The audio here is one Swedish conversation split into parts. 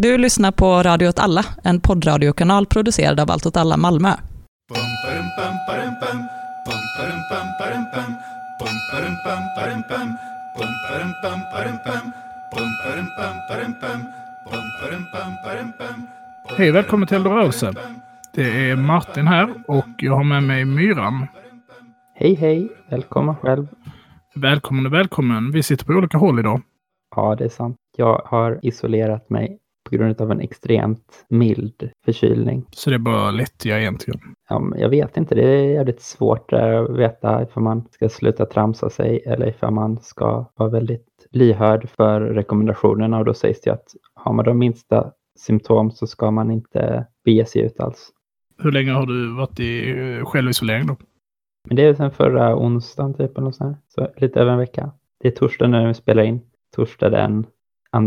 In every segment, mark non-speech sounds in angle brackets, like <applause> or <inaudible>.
Du lyssnar på Radio åt alla, en poddradiokanal producerad av Allt åt alla Malmö. Hej, välkommen till Eldorose. Det är Martin här och jag har med mig Myran. Hej, hej. Välkommen själv. Välkommen och välkommen. Vi sitter på olika håll idag. Ja, det är sant. Jag har isolerat mig på grund av en extremt mild förkylning. Så det är bara lättja egentligen. Ja, jag vet inte, det är jävligt svårt att veta ifall man ska sluta tramsa sig eller ifall man ska vara väldigt lyhörd för rekommendationerna och då sägs det att har man de minsta symptom så ska man inte bege sig ut alls. Hur länge har du varit i eh, självisolering då? Men det är sen förra onsdagen typ eller här. Så lite över en vecka. Det är torsdag när vi spelar in. Torsdag den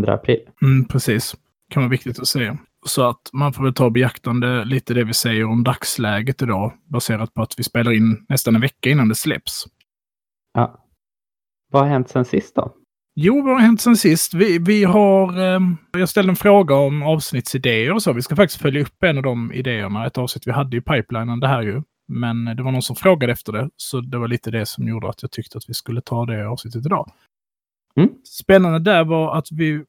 2 april. Mm, precis. Kan vara viktigt att säga. Så att man får väl ta beaktande lite det vi säger om dagsläget idag, baserat på att vi spelar in nästan en vecka innan det släpps. Ja. Vad har hänt sen sist då? Jo, vad har hänt sen sist? Vi, vi har... Eh, jag ställde en fråga om avsnittsidéer och så. Vi ska faktiskt följa upp en av de idéerna. Ett avsnitt vi hade i pipelinen, det här ju. Men det var någon som frågade efter det, så det var lite det som gjorde att jag tyckte att vi skulle ta det avsnittet idag. Mm. Spännande där var att vi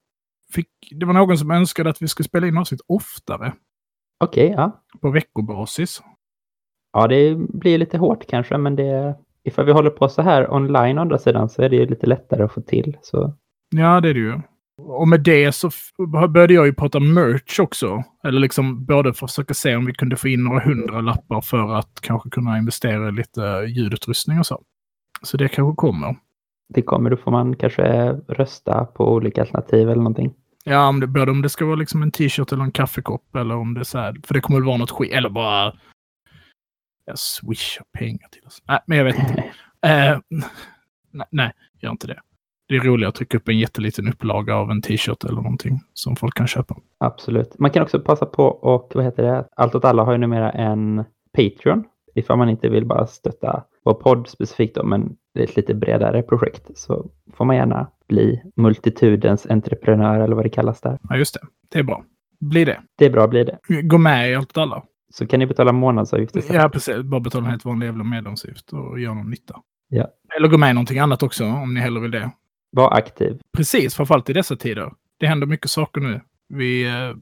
fick... Det var någon som önskade att vi skulle spela in avsnitt oftare, Okej, ja. på veckobasis. Ja, det blir lite hårt kanske, men det, ifall vi håller på så här online å andra sidan så är det ju lite lättare att få till. Så Ja, det är det ju. Och med det så började jag ju prata merch också. Eller liksom både för att försöka se om vi kunde få in några hundra lappar för att kanske kunna investera i lite ljudutrustning och så. Så det kanske kommer. det kommer, då får man kanske rösta på olika alternativ eller någonting. Ja, om det, både om det ska vara liksom en t-shirt eller en kaffekopp eller om det är så här. För det kommer väl vara något skit. Eller bara... Jag swishar pengar till oss. Nej, men jag vet inte. <laughs> Eh, nej, nej, gör inte det. Det är roligare att trycka upp en jätteliten upplaga av en t-shirt eller någonting som folk kan köpa. Absolut. Man kan också passa på och vad heter det? Allt åt alla har ju numera en Patreon. Ifall man inte vill bara stötta vår podd specifikt då, men det är ett lite bredare projekt så får man gärna bli multitudens entreprenör eller vad det kallas där. Ja, just det. Det är bra. Blir det. Det är bra, blir det. Gå med i allt alla. Så kan ni betala månadsavgift istället. Ja, precis. Bara betala en helt vanlig jävla medlemsavgift och göra någon nytta. Ja. Eller gå med i någonting annat också om ni hellre vill det. Var aktiv. Precis, framförallt i dessa tider. Det händer mycket saker nu. Vi eh,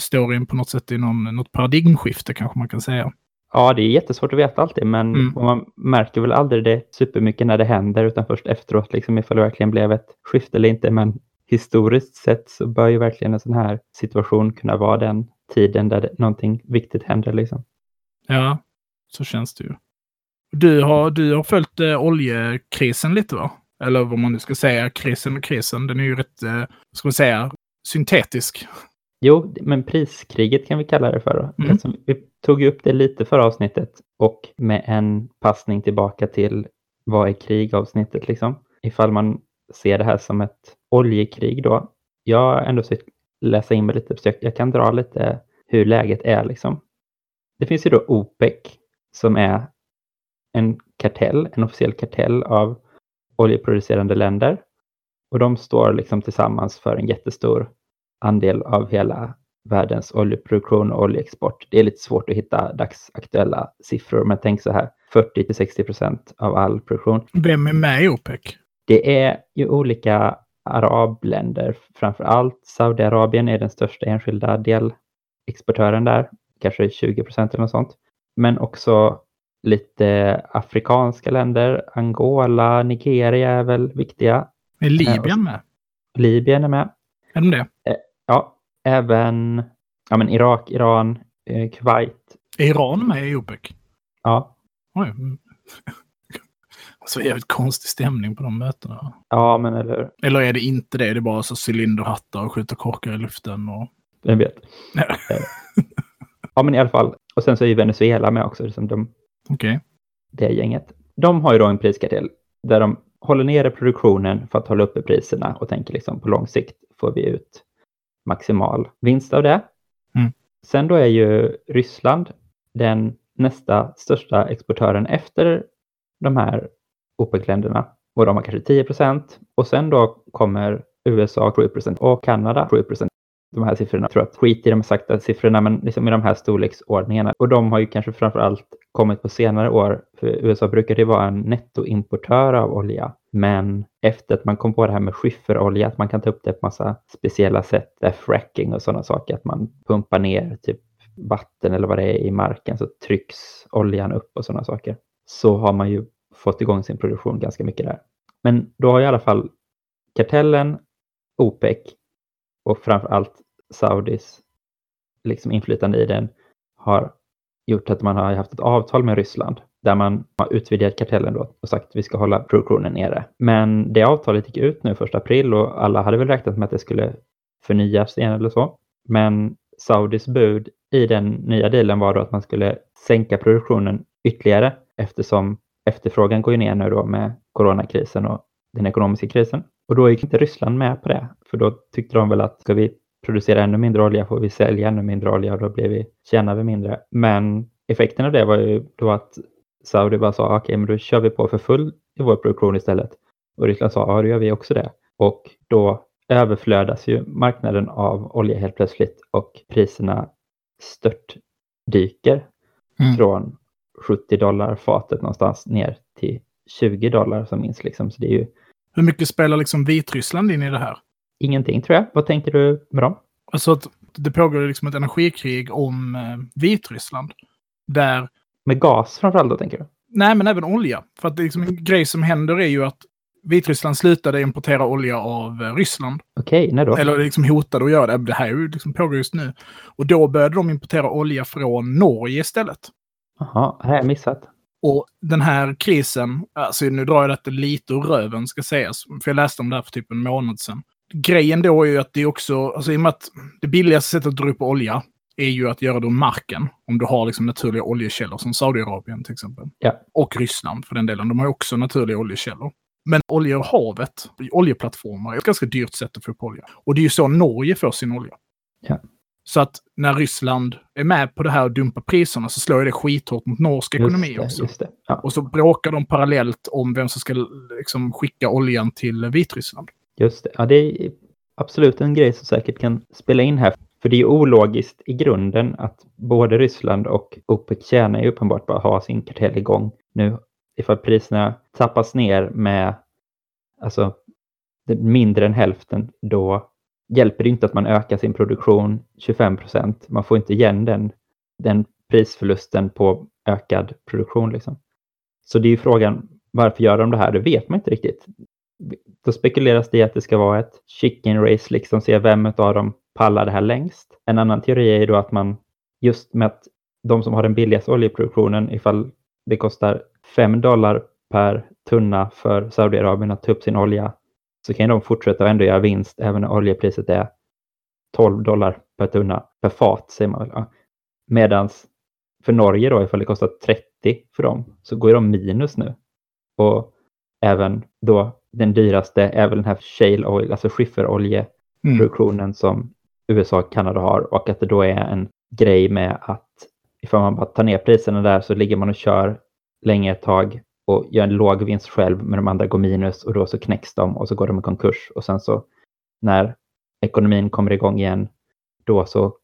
står in på något sätt i någon, något paradigmskifte kanske man kan säga. Ja, det är jättesvårt att veta alltid, men Mm. man märker väl aldrig det supermycket när det händer, utan först efteråt, liksom ifall det verkligen blev ett skifte eller inte. Men historiskt sett så bör ju verkligen en sån här situation kunna vara den tiden där det, någonting viktigt händer. Liksom. Ja, så känns det ju. Du har, du har följt eh, oljekrisen lite va? Eller vad man nu ska säga, krisen och krisen. Den är ju rätt, eh, ska man säga, syntetisk. Jo, men priskriget kan vi kalla det för. Då. Mm. Eftersom Vi tog upp det lite förra avsnittet och med en passning tillbaka till vad är krig-avsnittet liksom. Ifall man ser det här som ett oljekrig då. Jag har ändå sett läsa in mig lite, så jag, jag kan dra lite hur läget är liksom. Det finns ju då OPEC som är en kartell, en officiell kartell av oljeproducerande länder. Och de står liksom tillsammans för en jättestor andel av hela världens oljeproduktion och oljeexport. Det är lite svårt att hitta dagsaktuella siffror, men tänk så här 40 till 60 procent av all produktion. Vem är med i OPEC? Det är ju olika arabländer, framför allt Saudiarabien är den största enskilda delexportören där, kanske 20 procent eller något sånt. Men också lite afrikanska länder, Angola, Nigeria är väl viktiga. Är Libyen med? Libyen är med. Är de det? Ja, även ja, men Irak, Iran, eh, Kuwait. Är Iran med i OPEC? Ja, Oj. mm. <laughs> Så jävligt konstig stämning på de mötena. ja men eller hur? Eller är det inte det? Det är bara så cylinderhattar och skjuta korkar i luften och... Vem vet? <laughs> Ja. Men i alla fall. Och sen så är ju Venezuela med också, liksom de, Okej. det gänget. De har ju då en priskartell där de håller nere produktionen för att hålla uppe priserna och tänker liksom på lång sikt får vi ut maximal vinst av det. Mm. Sen då är ju Ryssland den nästa största exportören efter de här OPEC-länderna och de har kanske 10 procent och sen då kommer USA 7 procent och Kanada 7 procent. de här siffrorna. Jag tror att skit i de exakta siffrorna, men liksom i de här storleksordningarna. Och de har ju kanske framför allt kommit på senare år. För USA brukade ju vara en nettoimportör av olja. Men efter att man kom på det här med skifferolja, att man kan ta upp det på massa speciella sätt, där fracking och sådana saker, att man pumpar ner typ vatten eller vad det är i marken så trycks oljan upp och sådana saker. Så har man ju fått igång sin produktion ganska mycket där. Men då har i alla fall kartellen, OPEC och framför allt Saudis liksom inflytande i den har gjort att man har haft ett avtal med Ryssland där man har utvidgat kartellen då och sagt att vi ska hålla produktionen nere. Men det avtalet gick ut nu första april och alla hade väl räknat med att det skulle förnyas igen eller så. Men Saudis bud i den nya dealen var då att man skulle sänka produktionen ytterligare eftersom efterfrågan går ju ner nu då med coronakrisen och den ekonomiska krisen. Och då gick inte Ryssland med på det, för då tyckte de väl att ska vi producera ännu mindre olja får vi sälja ännu mindre olja och då blir vi, tjänar vi mindre. Men effekten av det var ju då att Saudi bara sa okej, okay, men då kör vi på för full i vår produktion istället. Och Ryssland sa ja, då gör vi också det. Och då överflödas ju marknaden av olja helt plötsligt och priserna störtdyker mm. från 70 dollar fatet någonstans ner till 20 dollar som minst. Liksom. Så det är ju... Hur mycket spelar liksom Vitryssland in i det här? Ingenting tror jag. Vad tänker du med dem? Alltså att det pågår liksom ett energikrig om eh, Vitryssland. Där... Med gas framförallt då tänker du? Nej, men även olja. För att liksom, en grej som händer är ju att Vitryssland slutade importera olja av eh, Ryssland. Okej, okay, när då? Eller liksom hotade att göra det. Det här är ju liksom pågår just nu. Och då började de importera olja från Norge istället. Jaha, det har jag missat. Och den här krisen, alltså nu drar jag detta lite ur röven ska sägas, för jag läste om det här för typ en månad sedan. Grejen då är ju att det är också, alltså i och med att det billigaste sättet att dra upp olja är ju att göra det ur marken. Om du har liksom naturliga oljekällor som Saudiarabien till exempel. Ja. Och Ryssland för den delen. De har också naturliga oljekällor. Men olja ur havet, oljeplattformar, är ett ganska dyrt sätt att få upp olja. Och det är ju så Norge får sin olja. Ja. Så att när Ryssland är med på det här och dumpar priserna så slår det skithårt mot norsk ekonomi det, också. Ja. Och så bråkar de parallellt om vem som ska liksom, skicka oljan till Vitryssland. Just det. Ja, det är absolut en grej som säkert kan spela in här. För det är ju ologiskt i grunden att både Ryssland och OPEC tjänar ju uppenbart bara ha sin kartell igång nu. Ifall priserna tappas ner med alltså, mindre än hälften, då hjälper det inte att man ökar sin produktion 25 procent. Man får inte igen den, den prisförlusten på ökad produktion. Liksom. Så det är ju frågan, varför gör de det här? Det vet man inte riktigt. Då spekuleras det i att det ska vara ett chicken race, liksom se vem av dem pallar det här längst. En annan teori är ju då att man just med att de som har den billigaste oljeproduktionen, ifall det kostar 5 dollar per tunna för Saudiarabien att ta upp sin olja, så kan de fortsätta och ändå göra vinst även när oljepriset är 12 dollar per tunna, per fat säger man väl. Medans för Norge då, ifall det kostar 30 för dem, så går de minus nu. Och även då den dyraste är väl den här shale oil, alltså skifferoljeproduktionen mm. som USA och Kanada har och att det då är en grej med att ifall man bara tar ner priserna där så ligger man och kör länge ett tag och gör en låg vinst själv men de andra går minus och då så knäcks de och så går de i konkurs och sen så när ekonomin kommer igång igen då så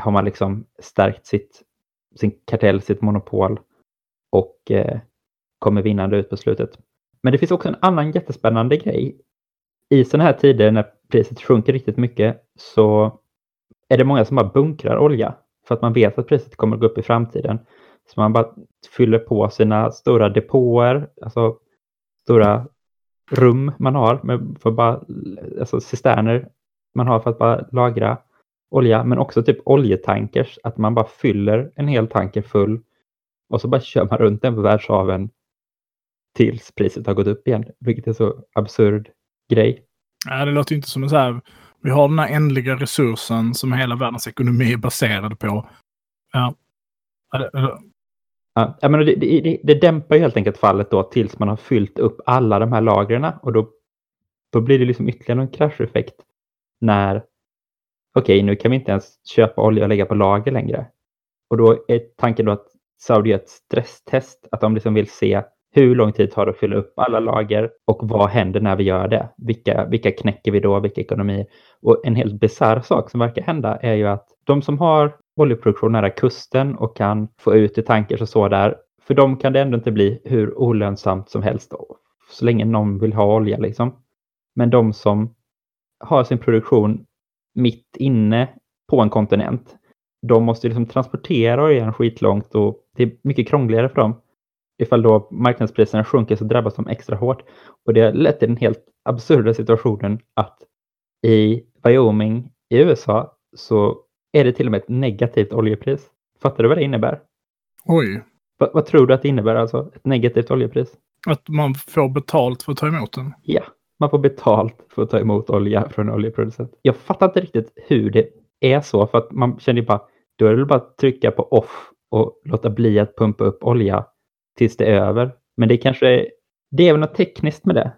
har man liksom stärkt sitt, sin kartell, sitt monopol och eh, kommer vinnande ut på slutet. Men det finns också en annan jättespännande grej. I sådana här tider när priset sjunker riktigt mycket så är det många som bara bunkrar olja för att man vet att priset kommer att gå upp i framtiden. Så man bara fyller på sina stora depåer, alltså stora rum man har med för bara, alltså cisterner man har för att bara lagra olja, men också typ oljetankers, att man bara fyller en hel tanker full och så bara kör man runt den på världshaven tills priset har gått upp igen, vilket är så absurd grej. Ja, det låter inte som en så här, vi har den här ändliga resursen som hela världens ekonomi är baserad på. Ja. Ja, jag menar, det, det, det dämpar ju helt enkelt fallet då tills man har fyllt upp alla de här lagren och då, då blir det liksom ytterligare en krascheffekt när okej, okay, nu kan vi inte ens köpa olja och lägga på lager längre. Och då är tanken då att Saudi gör ett stresstest, att de liksom vill se hur lång tid tar det att fylla upp alla lager och vad händer när vi gör det? Vilka, vilka knäcker vi då? Vilka ekonomier? Och en helt bisarr sak som verkar hända är ju att de som har oljeproduktion nära kusten och kan få ut i tankers och så där, för dem kan det ändå inte bli hur olönsamt som helst då, så länge någon vill ha olja liksom. Men de som har sin produktion mitt inne på en kontinent, de måste liksom transportera oljan skitlångt och det är mycket krångligare för dem. Ifall då marknadspriserna sjunker så drabbas de extra hårt. Och det har lett till den helt absurda situationen att i Wyoming i USA så är det till och med ett negativt oljepris. Fattar du vad det innebär? Oj. Va, vad tror du att det innebär alltså? Ett negativt oljepris? Att man får betalt för att ta emot den? Ja, man får betalt för att ta emot olja från en oljeproducent. Jag fattar inte riktigt hur det är så, för att man känner ju bara, då är det bara att trycka på off och låta bli att pumpa upp olja tills det är över. Men det kanske är, det är väl något tekniskt med det.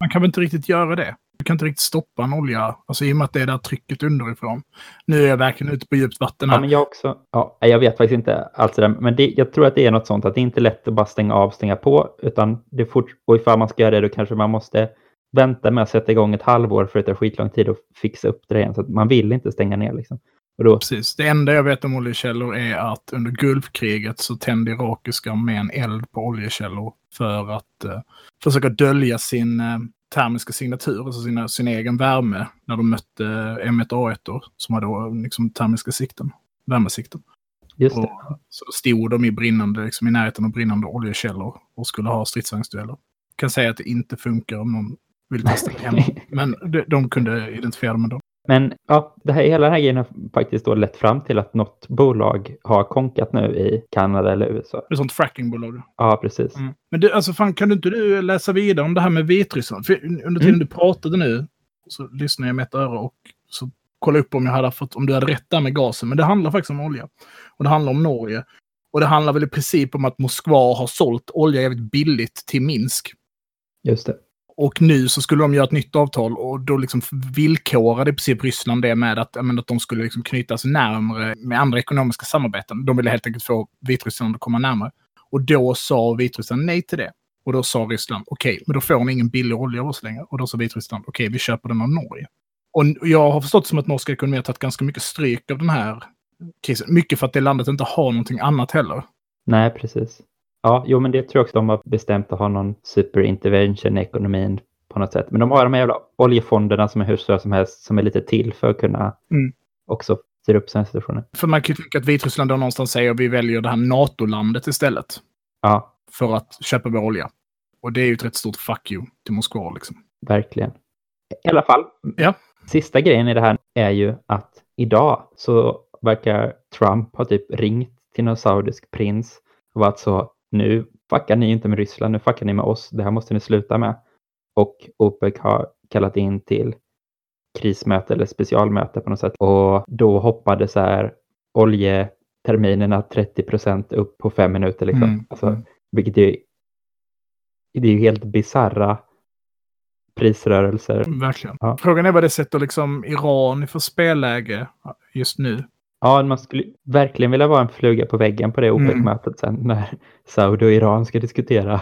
Man kan väl inte riktigt göra det? Du kan inte riktigt stoppa en olja, alltså i och med att det är där trycket underifrån. Nu är jag verkligen ute på djupt vatten här. Ja, men jag också. Ja, jag vet faktiskt inte allt det där, men det, jag tror att det är något sånt att det inte är lätt att bara stänga av, stänga på, utan det fort, och ifall man ska göra det då kanske man måste vänta med att sätta igång ett halvår för att det tar skitlång tid att fixa upp det igen. Så att man vill inte stänga ner liksom. Och då... Precis. Det enda jag vet om oljekällor är att under Gulfkriget så tände irakiska armén eld på oljekällor för att eh, försöka dölja sin eh, termiska signatur, alltså sina, sin egen värme, när de mötte M1A1 som hade liksom termiska sikten, värmesikten. Just det. Och så stod de i, brinnande, liksom i närheten av brinnande oljekällor och skulle ha stridsvagnsdueller. Kan säga att det inte funkar om någon vill testa det <laughs> hemma. Men de, de kunde identifiera dem ändå. Men ja, det här, hela den här grejen har faktiskt då lett fram till att något bolag har konkat nu i Kanada eller USA. Det är sånt frackingbolag. Ja, precis. Mm. Men du, alltså fan, kan du inte du läsa vidare om det här med Vitryssland? För under tiden Mm. du pratade nu så lyssnade jag med ett öra och så kollade upp om jag hade fått, om du hade rätt där med gasen. Men det handlar faktiskt om olja. Och det handlar om Norge. Och det handlar väl i princip om att Moskva har sålt olja jävligt billigt till Minsk. Just det. Och nu så skulle de göra ett nytt avtal och då liksom villkorade i princip Ryssland det med att, menar, att de skulle liksom knytas närmare med andra ekonomiska samarbeten. De ville helt enkelt få Vitryssland att komma närmare. Och då sa Vitryssland nej till det. Och då sa Ryssland okej, men då får ni ingen billig olja av oss längre. Och då sa Vitryssland okej, vi köper den av Norge. Och jag har förstått som att norska ekonomi har tagit ganska mycket stryk av den här krisen. Mycket för att det landet inte har någonting annat heller. Nej, precis. Ja, jo, men det tror jag också de har bestämt att ha någon superintervention i ekonomin på något sätt. Men de har de här jävla oljefonderna som är hur stora som helst som är lite till för att kunna Mm. också styra upp sådana situationer. För man kan ju tycka att Vitryssland då någonstans säger att vi väljer det här NATO-landet istället. Ja, för att köpa vår olja. Och det är ju ett rätt stort fuck you till Moskva liksom. verkligen. I alla fall, Ja. sista grejen i det här är ju att idag så verkar Trump ha typ ringt till någon saudisk prins och varit så, nu fuckar ni inte med Ryssland, nu fuckar ni med oss, det här måste ni sluta med. Och OPEC har kallat in till krismöte eller specialmöte på något sätt. Och då hoppade så här oljeterminerna 30 procent upp på fem minuter. Liksom. Mm. Alltså, vilket är, det är ju helt bizarra prisrörelser. Verkligen. Ja. Frågan är vad det sätter liksom Iran för spelläge just nu. Ja, man skulle verkligen vilja vara en fluga på väggen på det Mm. OPEC-mötet sen när <laughs> Saudi och Iran ska diskutera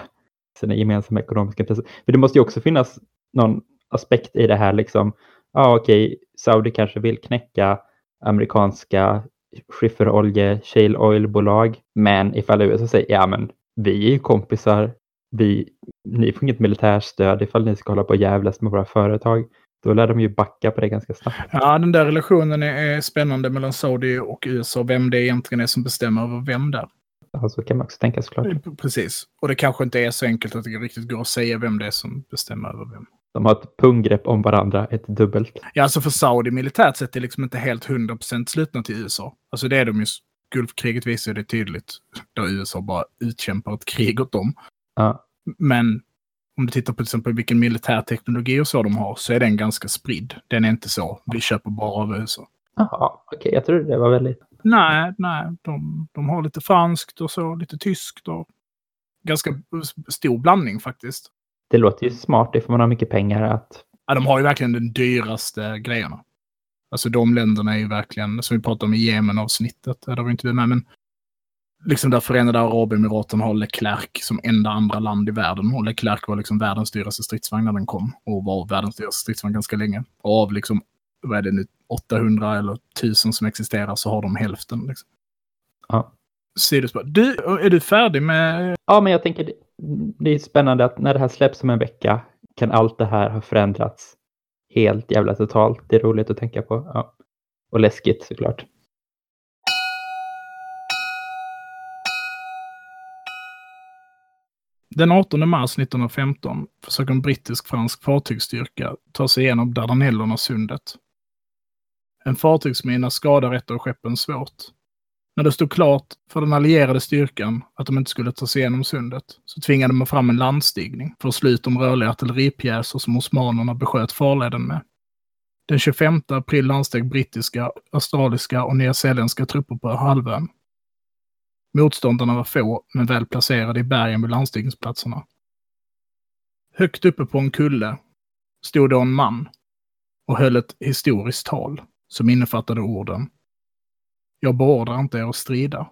sina gemensamma ekonomiska intressen. För det måste ju också finnas någon aspekt i det här liksom. Ja, okej, Saudi kanske vill knäcka amerikanska skifferolje, shale oil-bolag. Men ifall USA säger, ja men vi är ju kompisar, vi, ni får inget militärstöd ifall ni ska hålla på och jävlas med våra företag. Då lär de ju backa på det ganska snabbt. Ja, den där relationen är, spännande mellan Saudi och USA. Vem det egentligen är som bestämmer över vem där. Ja, så kan man också tänka såklart. P- Precis. Och det kanske inte är så enkelt att det riktigt går att säga vem det är som bestämmer över vem. De har ett punggrepp om varandra, ett dubbelt. Ja, alltså för Saudi militärt sett är liksom inte helt 100% slutna till USA. Alltså det är de ju. Gulfkriget visar det tydligt. Där USA bara utkämpar ett krig åt dem. Ja. Men om du tittar på till exempel vilken militär teknologi och så de har så är den ganska spridd. Den är inte så, vi köper bara av USA. Jaha, okej, jag trodde det var väldigt... Nej, nej, de, de har lite franskt och så, lite tyskt och ganska stor blandning faktiskt. Det låter ju smart ifall man har mycket pengar att... Ja, de har ju verkligen den dyraste grejerna. Alltså de länderna är ju verkligen, som vi pratade om i Jemen-avsnittet, där var inte vi med, men liksom där Förenade Arabemiraten har Leclerc som enda andra land i världen. Och Leclerc var liksom världens dyraste stridsvagn när den kom. Och var världens dyraste stridsvagn ganska länge. Och av liksom, vad är det nu, 800 eller 1000 som existerar så har de hälften. Liksom. Ja. Sidospår. Du, är du färdig med... Ja, men jag tänker det, är spännande att när det här släpps om en vecka kan allt det här ha förändrats helt jävla totalt. Det är roligt att tänka på. Ja. Och läskigt såklart. Den 18 mars 1915 försöker en brittisk-fransk fartygsstyrka ta sig igenom Dardanellerna sundet. En fartygsmina skadar ett av skeppen svårt. När det stod klart för den allierade styrkan att de inte skulle ta sig igenom sundet så tvingade man fram en landstigning för att slå ut de rörliga artilleripjäser som osmanerna besköt farleden med. Den 25 april landsteg brittiska, australiska och nyzeeländska trupper på halvön. Motståndarna var få, men väl placerade i bergen vid landstigningsplatserna. Högt uppe på en kulle stod då en man och höll ett historiskt tal som innefattade orden Jag beordrar inte er att strida.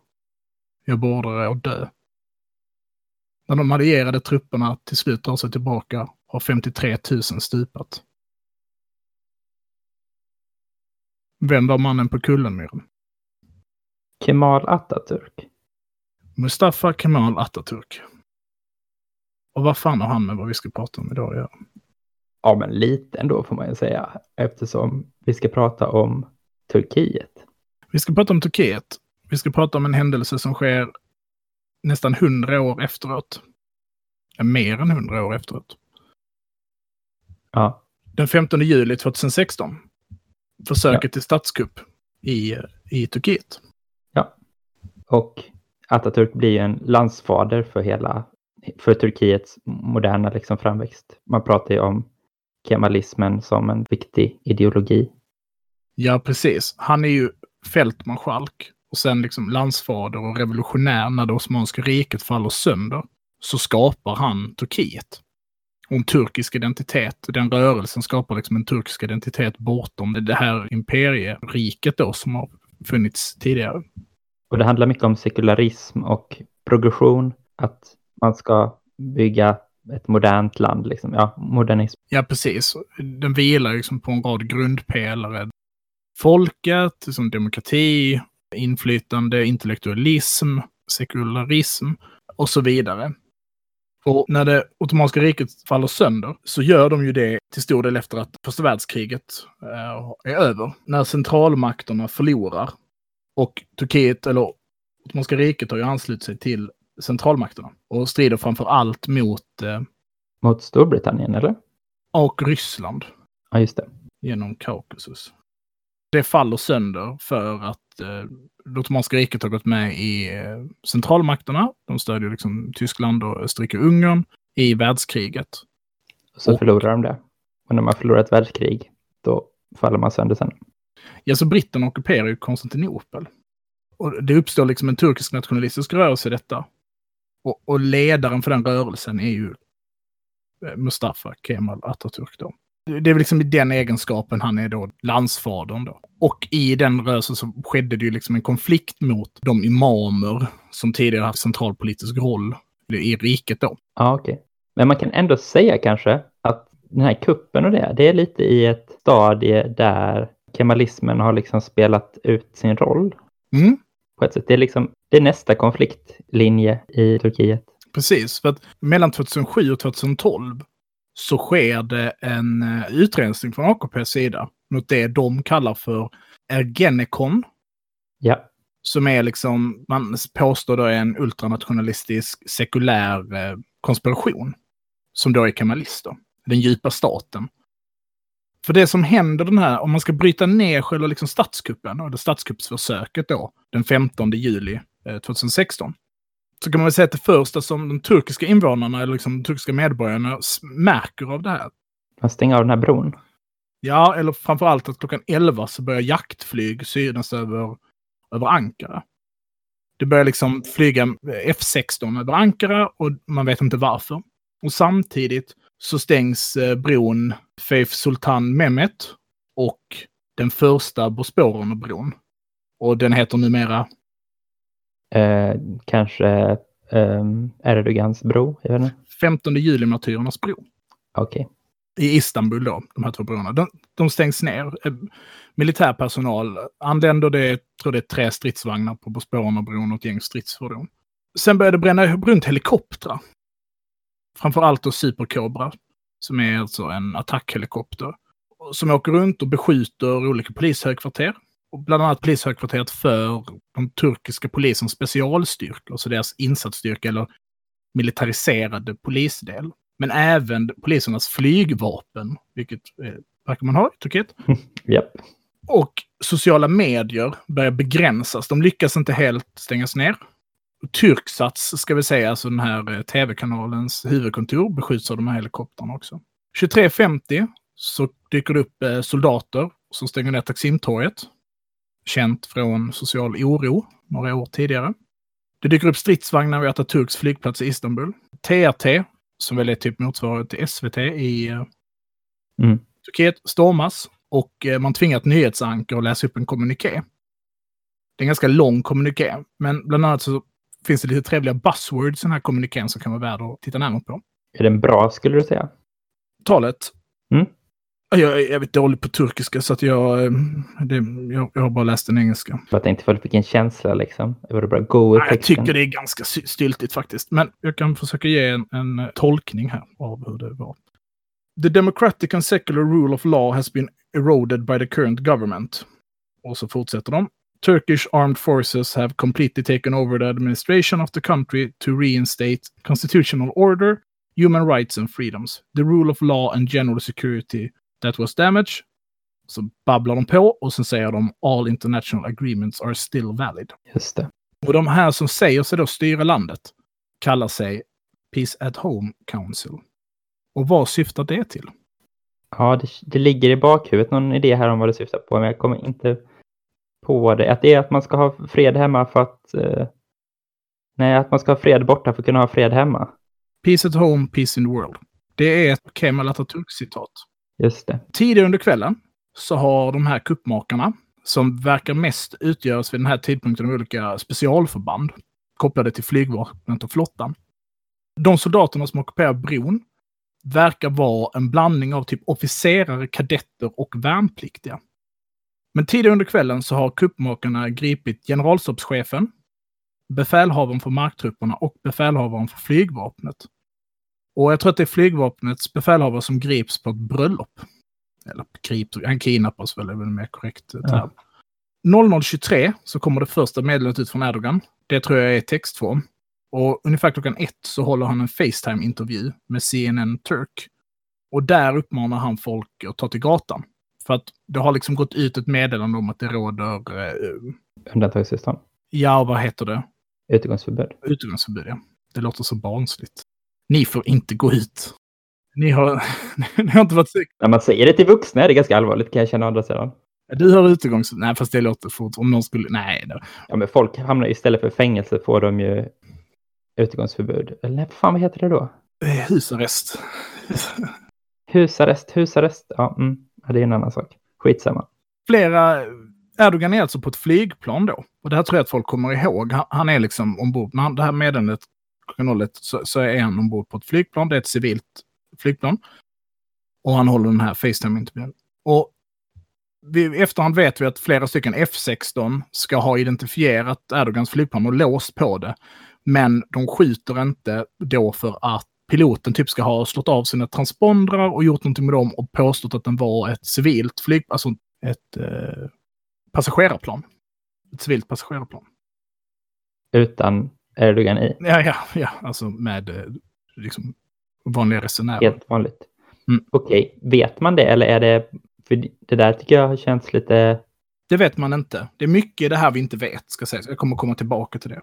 Jag beordrar er att dö. När de allierade trupperna till slut drar sig tillbaka har 53 000 stupat. Vem var mannen på kullen, Myren? Kemal Atatürk. Mustafa Kemal Atatürk. Och vad fan har han med vad vi ska prata om idag att göra? Ja, men lite ändå får man ju säga eftersom vi ska prata om Turkiet. Vi ska prata om Turkiet. Vi ska prata om en händelse som sker nästan hundra år efteråt. Mer än hundra år efteråt. Ja. Den 15 juli 2016. Försöket Ja. till statskupp i, i Turkiet. Och Atatürk blir ju en landsfader för hela, för Turkiets moderna liksom framväxt. Man pratar ju om kemalismen som en viktig ideologi. Ja, precis. Han är ju fältmarskalk och sen liksom landsfader och revolutionär när det Osmanska riket faller sönder. Så skapar han Turkiet. Och en turkisk identitet. Den rörelsen skapar liksom en turkisk identitet bortom det här imperieriket då som har funnits tidigare. Och det handlar mycket om sekularism och progression. Att man ska bygga ett modernt land, liksom. Ja, modernism. Ja, precis. Den vilar liksom på en rad grundpelare. Folket, liksom demokrati, inflytande, intellektualism, sekularism och så vidare. Och när det Ottomanska riket faller sönder så gör de ju det till stor del efter att första världskriget eh, är över. När centralmakterna förlorar och Turkiet, eller Ottomanska riket har ju anslutit sig till centralmakterna och strider framför allt mot eh, Mot Storbritannien, eller? och Ryssland Ja, just det. genom Kaukasus. Det faller sönder för att eh, det Ottomanska riket har gått med i eh, centralmakterna. De stödjer liksom Tyskland och Österrike-Ungern i världskriget. Så Och- förlorar de det. Och när man förlorar ett världskrig, då faller man sönder sen. Ja, så britterna ockuperar ju Konstantinopel. Och det uppstår liksom en turkisk nationalistisk rörelse i detta. Och, och ledaren för den rörelsen är ju eh, Mustafa Kemal Atatürk då. Det det är väl liksom i den egenskapen han är då landsfadern då. Och i den rörelsen så skedde det ju liksom en konflikt mot de imamer som tidigare haft centralpolitisk roll i riket då. Ja, okej. Men man kan ändå säga kanske att den här kuppen och det, det är lite i ett stadie där kemalismen har liksom spelat ut sin roll Mm. på ett sätt. Det är liksom det är nästa konfliktlinje i Turkiet. Precis, för att mellan 2007 och 2012 så sker det en eh, utrensning från AKPs sida mot det de kallar för Ergenekon, Ja, som är liksom, man påstår då är en ultranationalistisk sekulär eh, konspiration, som då är kemalister, den djupa staten. För det som händer den här, om man ska bryta ner själva liksom statskuppen, eller statskuppsförsöket då, den 15 juli eh, 2016, så kan man väl säga att det första som de turkiska invånarna, eller liksom de turkiska medborgarna, märker av det här, man stänger av den här bron. ja, eller framför allt att klockan 11 så börjar jaktflyg synas över, över Ankara. Det börjar liksom flyga F16 över Ankara och man vet inte varför. Och samtidigt så stängs eh, bron Faith Sultan Mehmet och den första Bosporen-bron. Och den heter numera Eh, kanske eh, Erdogans bro? Jag vet inte. 15 juli-martyrernas bro Okej. i Istanbul då, de här två broarna. De, de stängs ner. Eh, Militärpersonal anländer, det, tror det är tre stridsvagnar på, på spåren av bron och ett gäng stridsfordon. Sen började det bränna runt helikoptrar. Framförallt då Super som är alltså en attackhelikopter. Som åker runt och beskjuter olika polishögkvarter. Och bland annat polishögkvarteret för de turkiska polisens specialstyrkor, alltså deras insatsstyrka eller militariserade polisdel. Men även polisernas flygvapen, vilket eh, verkar man ha i Turkiet. <laughs> Japp. Och sociala medier börjar begränsas. De lyckas inte helt stängas ner. Turksats, ska vi säga, alltså den här eh, tv-kanalens huvudkontor, beskjuts av de här helikoptrarna också. 23.50 så dyker det upp eh, soldater som stänger ner Taksimtorget. Känt från social oro några år tidigare. Det dyker upp stridsvagnar vid Atatürks flygplats i Istanbul. TRT, som väl är typ motsvarighet till SVT i eh, Mm. Turkiet, stormas och man tvingar ett nyhetsanker att läsa upp en kommuniké. Det är en ganska lång kommuniké, men bland annat så finns det lite trevliga buzzwords i den här kommunikén som kan vara värd att titta närmare på. Är den bra skulle du säga? Talet. Mm. Jag, är väldigt dålig på turkiska så att jag, eh, det, jag, jag har bara läst den engelska. För att jag inte fick en känsla liksom. Var det bara go Nej, jag tycker det är ganska styltigt faktiskt. Men jag kan försöka ge en, en eh, tolkning här av hur det var. The democratic and secular rule of law has been eroded by the current government. Och så fortsätter de. Turkish armed forces have completely taken over the administration of the country to reinstate constitutional order, human rights and freedoms. The rule of law and general security that was damaged. Så babblar de på och sen säger de all international agreements are still valid. Just det. Och de här som säger sig då styra landet kallar sig Peace at Home Council. Och vad syftar det till? Ja, det, det ligger i bakhuvudet någon idé här om vad det syftar på, men jag kommer inte på det. Att det är att man ska ha fred hemma för att... Eh, nej, att man ska ha fred borta för att kunna ha fred hemma. Peace at Home, Peace in the World. Det är ett Kemal Atatürk-citat. Just det. Tidigare under kvällen så har de här kuppmakarna, som verkar mest utgöras vid den här tidpunkten av olika specialförband, kopplade till flygvapnet och flottan. De soldaterna som ockuperar bron verkar vara en blandning av typ officerare, kadetter och värnpliktiga. Men tidigare under kvällen så har kuppmakarna gripit generalstabschefen, befälhavaren för marktrupperna och befälhavaren för flygvapnet. Och jag tror att det är flygvapnets befälhavare som grips på ett bröllop. Eller grips, han kidnappas väl, är väl mer korrekt term. 00.23 så kommer det första meddelandet ut från Erdogan. Det tror jag är textform. Och ungefär klockan ett så håller han en Facetime-intervju med CNN Turk. Och där uppmanar han folk att ta till gatan. För att det har liksom gått ut ett meddelande om att det råder, eh, Undantagstillstånd. ja vad heter det? Utegångsförbud. Utegångsförbud, ja. Det låter så barnsligt. Ni får inte gå ut. Ni har, <laughs> ni har inte varit säkra. När man säger det till vuxna är det ganska allvarligt kan jag känna å andra sidan. Du har utegångsförbud. Nej, fast det låter fort. Om någon skulle... Nej. Det... Ja, men folk hamnar istället för fängelse får de ju utegångsförbud. Eller nej, fan vad heter det då? Eh, Husarrest. <laughs> Husarrest, husarrest. Ja, mm ja, det är en annan sak. Skitsamma. Flera... Erdogan är alltså på ett flygplan då. Och det här tror jag att folk kommer ihåg. Han, han är liksom ombord. När han- det här meddelandet klockan så, så är han ombord på ett flygplan. Det är ett civilt flygplan. Och han håller den här Facetime-intervjun. Och vi, i efterhand vet vi att flera stycken F16 ska ha identifierat Erdogans flygplan och låst på det. Men de skjuter inte då för att piloten typ ska ha slått av sina transpondrar och gjort någonting med dem och påstått att den var ett civilt flyg, alltså ett eh, passagerarplan. Ett civilt passagerarplan. Utan Erdogan i. Ja, ja, ja, alltså med eh, liksom vanliga resenärer. Helt vanligt. Mm. Okej, vet man det eller är det... För det där tycker jag har känts lite... Det vet man inte. Det är mycket det här vi inte vet, ska sägas. Jag kommer komma tillbaka till det.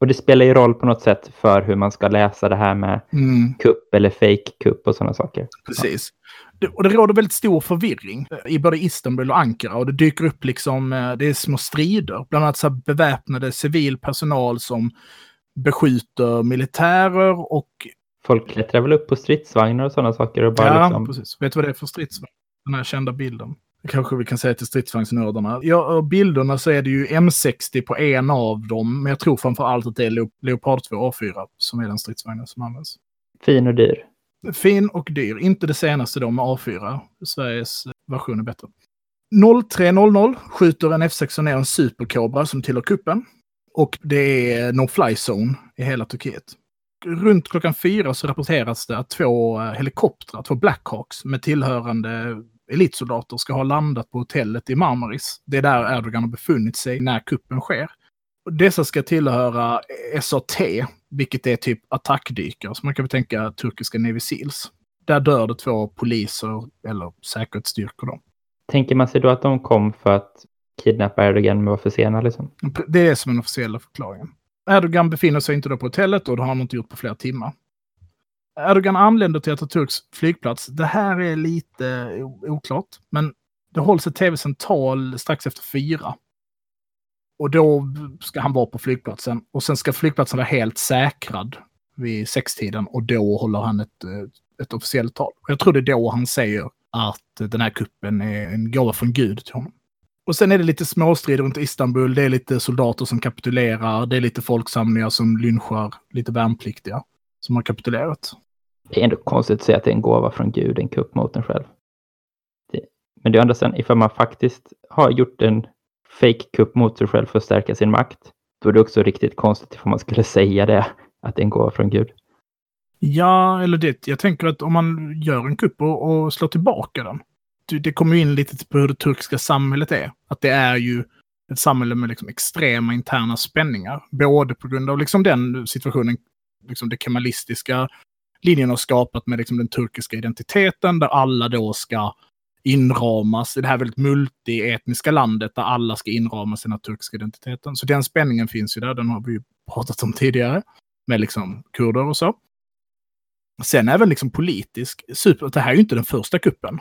Och det spelar ju roll på något sätt för hur man ska läsa det här med Mm. kupp eller fake kupp och sådana saker. Precis. Det, och det råder väldigt stor förvirring eh, i både Istanbul och Ankara. Och det dyker upp liksom, eh, det är små strider. Bland annat så beväpnade civil personal som beskjuter militärer och... Folk klättrar väl upp på stridsvagnar och sådana saker och bara ja, liksom... precis. Vet du vad det är för stridsvagn? Den här kända bilden. Kanske vi kan säga till stridsvagnsnördarna. Ja, bilderna så är det ju M60 på en av dem, men jag tror framför allt att det är Leop Leopard 2 A4 som är den stridsvagnen som används. Fin och dyr. Fin och dyr. Inte det senaste då med A4. Sveriges version är bättre. 03.00 skjuter en F16 ner en superkobra som tillhör kuppen. Och det är no-fly zone i hela Turkiet. Runt klockan fyra så rapporteras det att två helikoptrar, två Blackhawks med tillhörande elitsoldater ska ha landat på hotellet i Marmaris. Det är där Erdogan har befunnit sig när kuppen sker. Och dessa ska tillhöra SAT, vilket är typ attackdykare, så man kan väl tänka turkiska Navy Seals. Där dör det två poliser eller säkerhetsstyrkor. Då. Tänker man sig då att de kom för att kidnappa Erdogan men var för sena liksom? Det är som den officiella förklaringen. Erdogan befinner sig inte då på hotellet och det har han inte gjort på flera timmar. Erdogan anländer till Atatürks flygplats. Det här är lite oklart, men det hålls ett tv-sänt tal strax efter fyra. Och då ska han vara på flygplatsen och sen ska flygplatsen vara helt säkrad vid sextiden och då håller han ett, eh, ett officiellt tal. Och jag tror det är då han säger att den här kuppen är en gåva från Gud till honom. Och sen är det lite småstrider runt Istanbul. Det är lite soldater som kapitulerar. Det är lite folksamlingar som lynchar lite värnpliktiga som har kapitulerat. Det är ändå konstigt att säga att det är en gåva från Gud, en kupp mot en själv. Det, men det är andra sidan, ifall man faktiskt har gjort en fake-kupp mot sig själv för att stärka sin makt, då är det också riktigt konstigt ifall man skulle <laughs> säga det, att det är en gåva från Gud. Ja, eller det. Jag tänker att om man gör en kupp och, och slår tillbaka den, det kommer ju in lite på hur det turkiska samhället är. Att det är ju ett samhälle med liksom extrema interna spänningar. Både på grund av liksom den situationen, liksom det kemalistiska linjen har skapat med liksom den turkiska identiteten, där alla då ska inramas i det här väldigt multietniska landet där alla ska inramas i den turkiska identiteten. Så den spänningen finns ju där, den har vi ju pratat om tidigare, med liksom kurder och så. Sen även liksom politisk, super, det här är ju inte den första kuppen.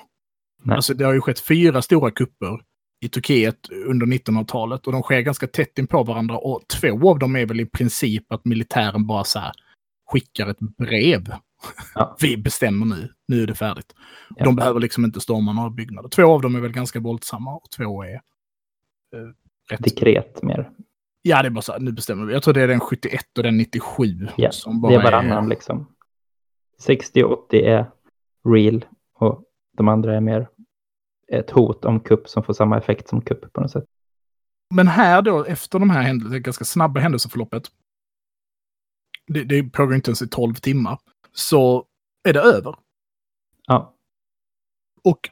Nej. Alltså det har ju skett fyra stora kupper i Turkiet under 1900-talet och de sker ganska tätt in på varandra och två av dem är väl i princip att militären bara så här skickar ett brev. Ja. <laughs> Vi bestämmer nu, nu är det färdigt. Ja. De behöver liksom inte storma några byggnader. Två av dem är väl ganska våldsamma och två är... Eh, rätt... Dekret mer. Ja, det är bara så här, nu bestämmer vi. Jag tror det är den 71 och den 97. Ja, som bara det är varannan är... liksom. 60 och 80 är real och de andra är mer ett hot om kupp som får samma effekt som kupp på något sätt. Men här då, efter de här händelserna, ganska snabba händelseförloppet, det, det pågår inte ens i 12 timmar, så är det över. Ja. Och...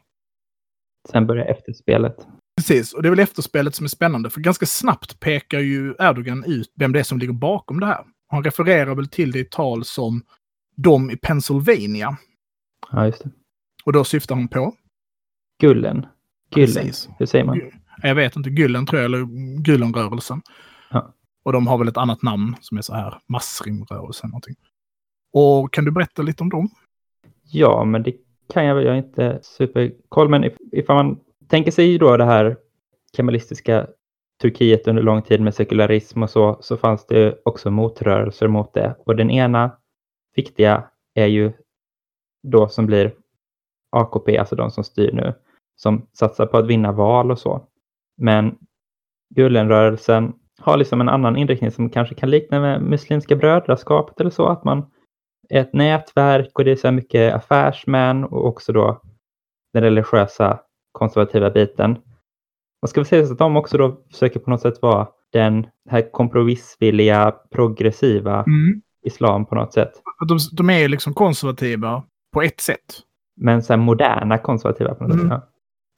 Sen börjar efterspelet. Precis, och det är väl efterspelet som är spännande, för ganska snabbt pekar ju Erdogan ut vem det är som ligger bakom det här. Han refererar väl till det i tal som de i Pennsylvania. Ja, just det. Och då syftar hon på? Gullen. Gyllen. Precis. Hur säger man? Jag vet inte. Gullen tror jag, eller Gullenrörelsen. Ja. Och de har väl ett annat namn som är så här Masrimrörelsen. Någonting. Och kan du berätta lite om dem? Ja, men det kan jag väl. Jag är inte superkoll. Men if, ifall man tänker sig då det här kemalistiska Turkiet under lång tid med sekularism och så, så fanns det också motrörelser mot det. Och den ena viktiga är ju då som blir AKP, alltså de som styr nu, som satsar på att vinna val och så. Men Gulenrörelsen har liksom en annan inriktning som kanske kan likna med Muslimska brödraskapet eller så, att man ett nätverk och det är så mycket affärsmän och också då den religiösa konservativa biten. Man ska väl säga att de också då försöker på något sätt vara den här kompromissvilliga, progressiva mm. islam på något sätt. De, de är liksom konservativa på ett sätt. Men så moderna konservativa på något mm. sätt.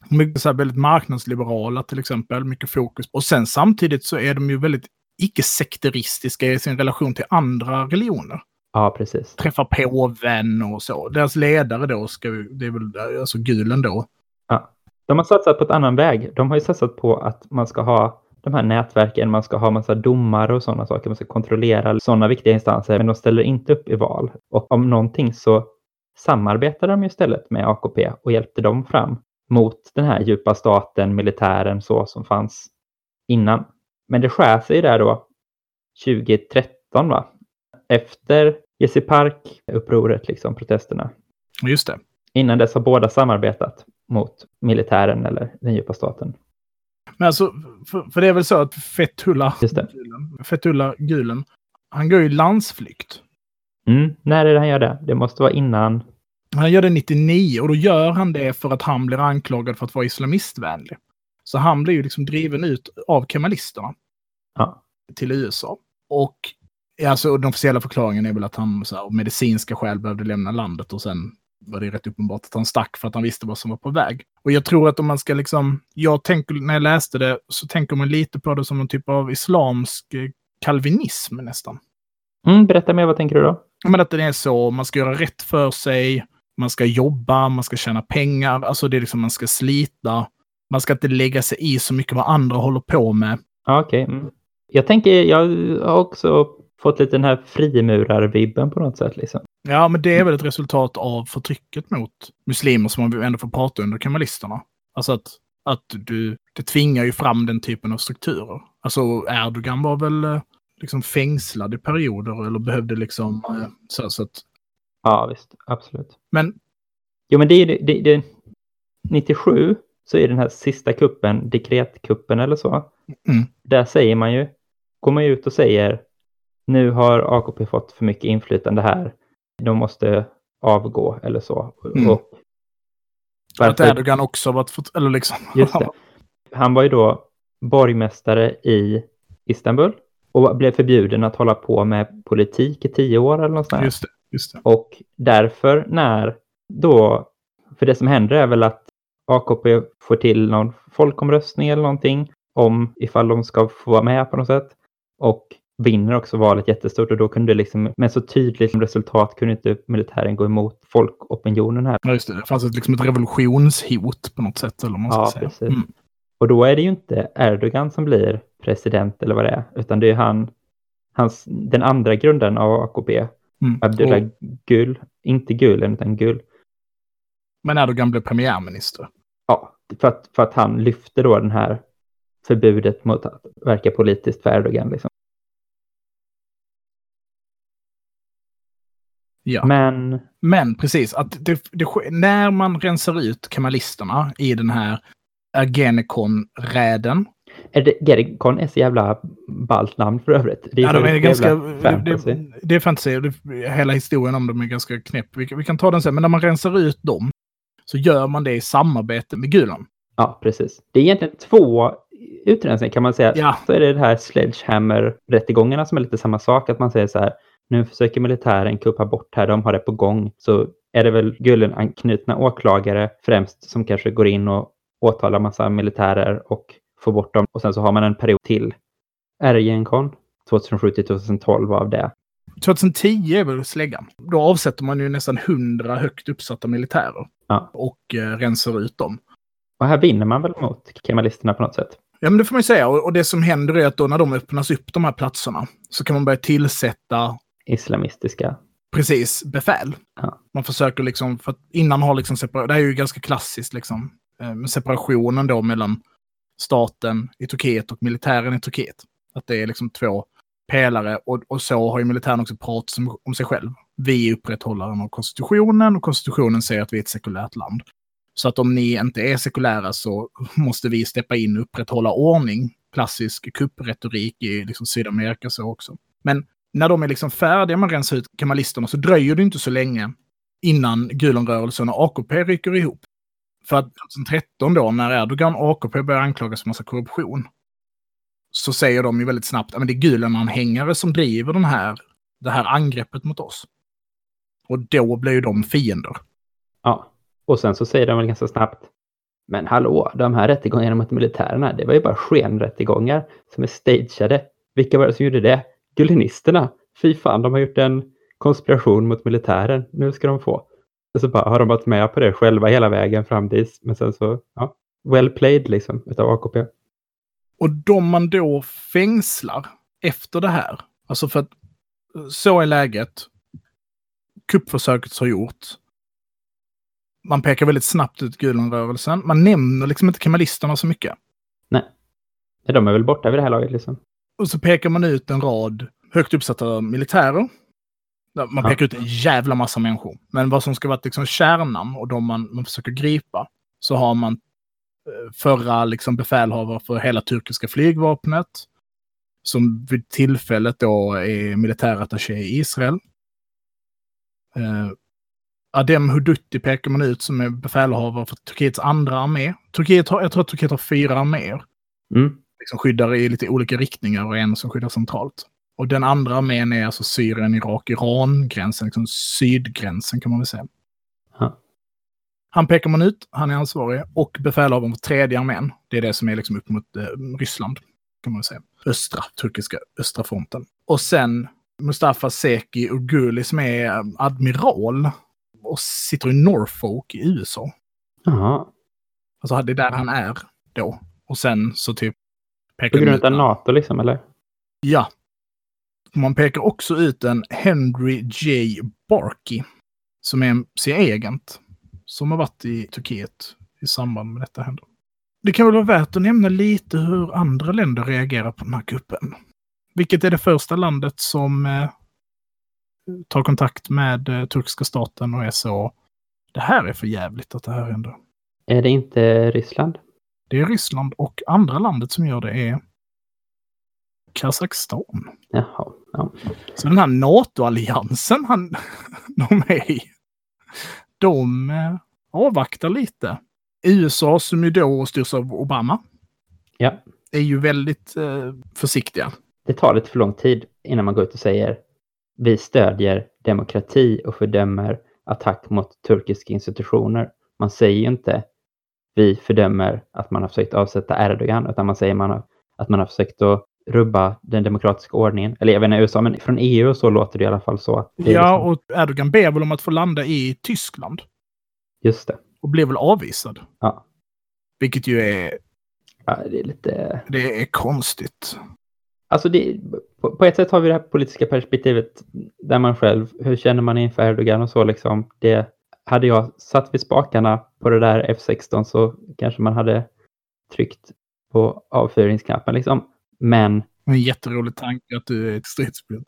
Ja. Mycket så väldigt marknadsliberala till exempel, mycket fokus. Och sen samtidigt så är de ju väldigt icke-sekteristiska i sin relation till andra religioner. Ja, precis. Träffar påven och så. Deras ledare då, ska det är väl alltså gulen då. Ja. De har satsat på ett annan väg. De har ju satsat på att man ska ha de här nätverken, man ska ha massa domare och sådana saker, man ska kontrollera sådana viktiga instanser, men de ställer inte upp i val. Och om någonting så samarbetade de istället med AKP och hjälpte dem fram mot den här djupa staten, militären så som fanns innan. Men det skär sig där då 2013 va? Efter Jesse Park-upproret, liksom protesterna. Just det. Innan dess har båda samarbetat. mot militären eller den djupa staten. Men alltså, för, för det är väl så att Fethullah. Gulen, Fethullah Gulen, han går ju landsflykt. Mm, när är det han gör det? Det måste vara innan. Han gör det 99 och då gör han det för att han blir anklagad för att vara islamistvänlig. Så han blir ju liksom driven ut av kemalisterna Ja. till USA. Och alltså, den officiella förklaringen är väl att han så här, av medicinska skäl behövde lämna landet och sen var det rätt uppenbart att han stack för att han visste vad som var på väg. Och jag tror att om man ska liksom, jag tänker, när jag läste det så tänker man lite på det som en typ av islamsk eh, kalvinism nästan. Mm, berätta mer, vad tänker du då? Men att det är så, man ska göra rätt för sig, man ska jobba, man ska tjäna pengar, alltså det är liksom man ska slita. Man ska inte lägga sig i så mycket vad andra håller på med. Ja, okej. Mm. Jag tänker, jag har också fått lite den här frimurarvibben på något sätt. Liksom. Ja, men det är väl ett resultat av förtrycket mot muslimer som man ändå får prata under kemalisterna. Alltså att, att du, det tvingar ju fram den typen av strukturer. Alltså Erdogan var väl eh, liksom fängslad i perioder eller behövde liksom eh, så, så att... Ja, visst. Absolut. Men Jo, men det är ju det, det, 97 så är den här sista kuppen, dekretkuppen eller så. Mm. Där säger man ju, går man ut och säger nu har AKP fått för mycket inflytande här. De måste avgå eller så. Mm. Och att varför- Erdogan också varit... För, eller liksom... Just det. <laughs> Han var ju då borgmästare i Istanbul och blev förbjuden att hålla på med politik i tio år eller något sånt. Just det. Just det. Och därför när då, för det som händer är väl att AKP får till någon folkomröstning eller någonting om ifall de ska få vara med på något sätt. Och vinner också valet jättestort och då kunde liksom med så tydligt resultat kunde inte militären gå emot folkopinionen här. Ja, just det. Det fanns ett, liksom ett revolutionshot på något sätt. Eller man ska Ja, säga. precis. Mm. Och då är det ju inte Erdogan som blir president eller vad det är, utan det är han, hans, den andra grundaren av AKP, Mm. Abdullah Och, Gül, inte Gulen utan Gül. men Erdogan blev premiärminister. Ja, för att, för att han lyfter då den här förbudet mot att verka politiskt för Erdogan. Liksom. Ja. Men Men precis, att det, det, när man rensar ut kemalisterna i den här Ergenekon-räden. är det, Gerikon är så jävla ballt namn för övrigt. Det är, Ja, de är ganska, fantasy. det, det är fantasy. Det, hela historien om dem är ganska knäpp. Vi, kan- vi kan ta den sen. Men när man rensar ut dem så gör man det i samarbete med Gulen. Ja, precis. Det är egentligen två utrensningar kan man säga. Ja. Så är det det här Sledgehammer-rättegångarna som är lite samma sak. Att man säger så här, nu försöker militären kuppa bort här, de har det på gång. Så är det väl Gulen-anknutna åklagare främst som kanske går in och åtalar massa militärer och får bort dem. Och sen så har man en period till. Ergenkon 2007 till 2012 av det. 2010 är väl släggan. Då avsätter man ju nästan 100 högt uppsatta militärer. Ja. Och eh, rensar ut dem. Och här vinner man väl mot kemalisterna på något sätt. Ja, men det får man ju säga. Och, och det som händer är att då när de öppnas upp, de här platserna, så kan man börja tillsätta Islamistiska. precis befäl. Ja. Man försöker liksom, för att innan har liksom separat, det här är ju ganska klassiskt liksom, eh, med separationen då mellan staten i Turkiet och militären i Turkiet. Att det är liksom två pelare och, och så har ju militären också pratat om, om sig själv. Vi är upprätthållaren av konstitutionen och konstitutionen säger att vi är ett sekulärt land. Så att om ni inte är sekulära så måste vi steppa in och upprätthålla ordning. Klassisk kuppretorik i liksom Sydamerika så också. Men när de är liksom färdiga med att rensa ut kemalisterna så dröjer det inte så länge innan Gulenrörelsen och AKP rycker ihop. För att 2013 då, när Erdogan och AKP börjar anklagas för massa korruption, så säger de ju väldigt snabbt att det är Gülenanhängare som driver den här, det här angreppet mot oss. Och då blir ju de fiender. Ja, och sen så säger de väl ganska snabbt. Men hallå, de här rättegångarna mot militärerna, det var ju bara skenrättegångar som är stageade. Vilka var det som gjorde det? Gulenisterna. Fy fan, de har gjort en konspiration mot militären. Nu ska de få. Och så bara har de varit med på det själva hela vägen fram dit. Men sen så, ja, well played liksom utav AKP. Och de man då fängslar efter det här, alltså för att så är läget, kuppförsöket har gjort, man pekar väldigt snabbt ut Gülenrörelsen, man nämner liksom inte kemalisterna så mycket. Nej, de är väl borta vid det här laget liksom. Och så pekar man ut en rad högt uppsatta militärer. Man Ja. pekar ut en jävla massa människor. Men vad som ska vara liksom kärnan och de man, man försöker gripa, så har man eh, förra liksom befälhavare för hela turkiska flygvapnet. Som vid tillfället då är militärattaché i Israel. Eh, Adem Hudutti pekar man ut som är befälhavare för Turkiets andra armé. Turkiet har, jag tror att Turkiet har fyra arméer. Mm. Liksom skyddar i lite olika riktningar och en som skyddar centralt. Och den andra armén är alltså Syrien, Irak, Iran-gränsen, liksom sydgränsen kan man väl säga. Ja. Han pekar man ut, han är ansvarig, och befälhavaren för tredje armén. Det är det som är liksom upp mot eh, Ryssland, kan man väl säga. Östra, turkiska östra fronten. Och sen Mustafa Seki Uguli som är eh, admiral och sitter i Norfolk i USA. Jaha. Alltså det är där han är då. Och sen så typ... På Pekar de grund av NATO liksom, eller? Ja. Man pekar också ut en Henry J. Barkey. Som är en CIA-agent. Som har varit i Turkiet i samband med detta händer. Det kan väl vara värt att nämna lite hur andra länder reagerar på den här kuppen. Vilket är det första landet som eh, tar kontakt med eh, turkiska staten och är så. Det här är för jävligt att det här händer. Är det inte Ryssland? Det är Ryssland och andra landet som gör det är Kazakstan. Jaha. Ja. Så den här NATO-alliansen han, <laughs> de är i, de eh, avvaktar lite. USA som ju då styrs av Obama ja. är ju väldigt eh, försiktiga. Det tar lite för lång tid innan man går ut och säger vi stödjer demokrati och fördömer attack mot turkiska institutioner. Man säger ju inte vi fördömer att man har försökt avsätta Erdogan, utan man säger man har, att man har försökt att rubba den demokratiska ordningen. Eller jag vet inte USA, men från EU och så låter det i alla fall så. Ja, liksom- och Erdogan ber väl om att få landa i Tyskland Just det. och blev väl avvisad. Ja. Vilket ju är, ja, det är lite... det är konstigt. Alltså det, på, på ett sätt har vi det här politiska perspektivet där man själv, hur känner man inför Erdogan och så liksom. Det, hade jag satt vid spakarna på det där F16 så kanske man hade tryckt på avfyringsknappen liksom. Men En jätterolig tanke att du är ett stridsspel.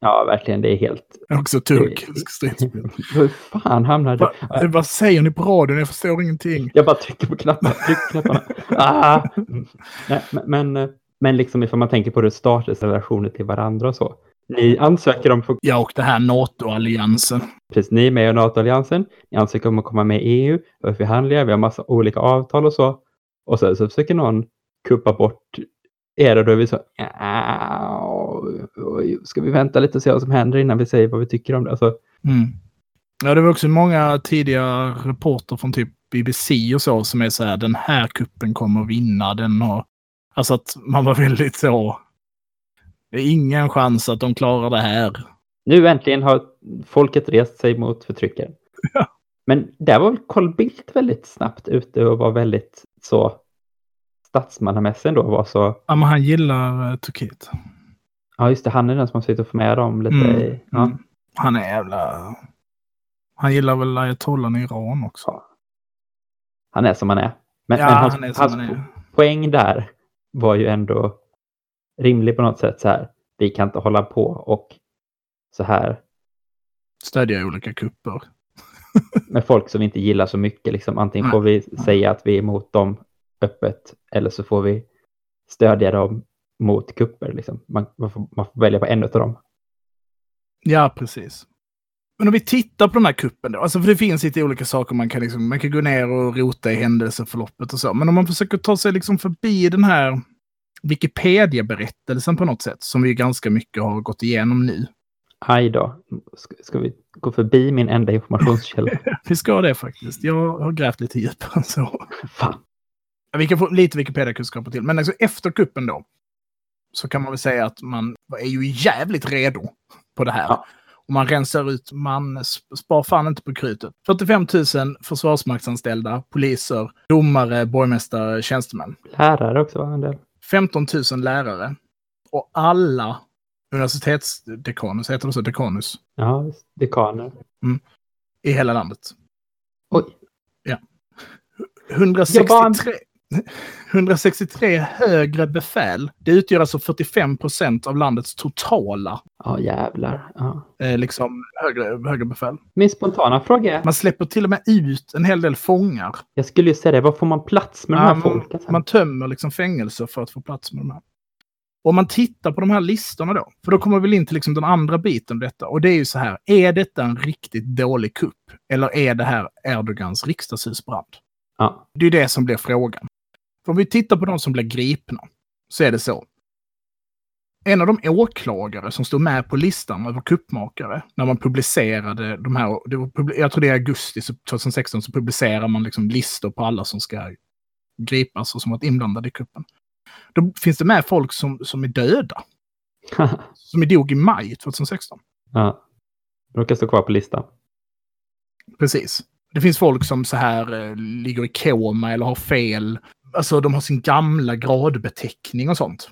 ja, verkligen, det är helt... Också turkisk stridsspel. <laughs> Hur fan hamnade Va, vad säger ni på radion? Jag förstår ingenting. Jag bara trycker på knapparna. Tryck på knapparna. Ah! <laughs> Nej, men, men, men liksom ifall man tänker på det statusrelationer till varandra och så. Ni ansöker om för, Ja, och det här NATO-alliansen. precis, ni är med i NATO-alliansen. Ni ansöker om att komma med i EU. Vi har förhandlingar, vi har massa olika avtal och så. Och sen så försöker någon kuppa bort er och då är vi så, "Ja, oj, ska vi vänta lite och se vad som händer innan vi säger vad vi tycker om det? Alltså, Mm. Ja, det var också många tidiga reporter från typ BBC och så som är så här, den här kuppen kommer att vinna. Den har... Alltså att man var väldigt så... Det är ingen chans att de klarar det här. Nu äntligen har folket rest sig mot förtryckaren. <laughs> Ja. Men där var väl Carl Bildt väldigt snabbt ute och var väldigt så statsmannamässig ändå. Var så, Ja, men han gillar eh, Turkiet. ja just det, han är den som har suttit och få med dem lite. Mm, i, ja. mm. Han är jävla... Han gillar väl ayatollan i Iran också. Han är som han är. Men, Ja, men hans, han är som hans han är. poäng där var ju ändå rimlig på något sätt. Så här, vi kan inte hålla på och så här Stödja olika kupper. <laughs> med folk som vi inte gillar så mycket. Liksom. Antingen får vi säga att vi är emot dem öppet eller så får vi stödja dem mot kupper. Liksom. Man, man, får, man får välja på en av dem. Ja, precis. Men om vi tittar på den här kuppen då, alltså för det finns lite olika saker man kan liksom, man kan gå ner och rota i händelseförloppet och så. Men om man försöker ta sig liksom förbi den här Wikipedia-berättelsen på något sätt, som vi ganska mycket har gått igenom nu. Aj då, ska, vi gå förbi min enda informationskälla? <laughs> Vi ska det faktiskt. Jag har grävt lite djupare än så. Fan. Vi kan få lite Wikipedia-kunskaper till. Men alltså efter kuppen då, så kan man väl säga att man är ju jävligt redo på det här. Ja. Och man rensar ut, man sp- spar fan inte på krutet. 45 000 försvarsmaktsanställda, poliser, domare, borgmästare, tjänstemän. Lärare också var en del. 15 000 lärare. Och alla universitetsdekanus, heter det så? Dekanus? Ja, dekaner. I hela landet. Oj. 163, Jag var 163 högre befäl. Det utgör alltså 45 procent av landets totala Ja, jävlar. Ja. eh, liksom, högre, högre befäl. Min spontana fråga är, Man släpper till och med ut en hel del fångar. jag skulle ju säga det, var får man plats med de Ja, här man, folken? sen? man tömmer liksom fängelser för att få plats med de här. Om man tittar på de här listorna då, för då kommer vi in till liksom den andra biten av detta. Och det är ju så här, är detta en riktigt dålig kupp? Eller är det här Erdogans riksdagshusbrand? Ja. Det är det som blir frågan. För om vi tittar på de som blir gripna, så är det så. En av de åklagare som stod med på listan över kuppmakare när man publicerade de här, var, jag tror det är augusti så 2016, så publicerar man liksom listor på alla som ska gripas och som varit inblandade i kuppen. Då finns det med folk som, som är döda, <laughs> som dog i maj 2016. ja. Råkar stå kvar på listan. Precis. Det finns folk som så här eh, ligger i koma eller har fel. Alltså de har sin gamla gradbeteckning och sånt.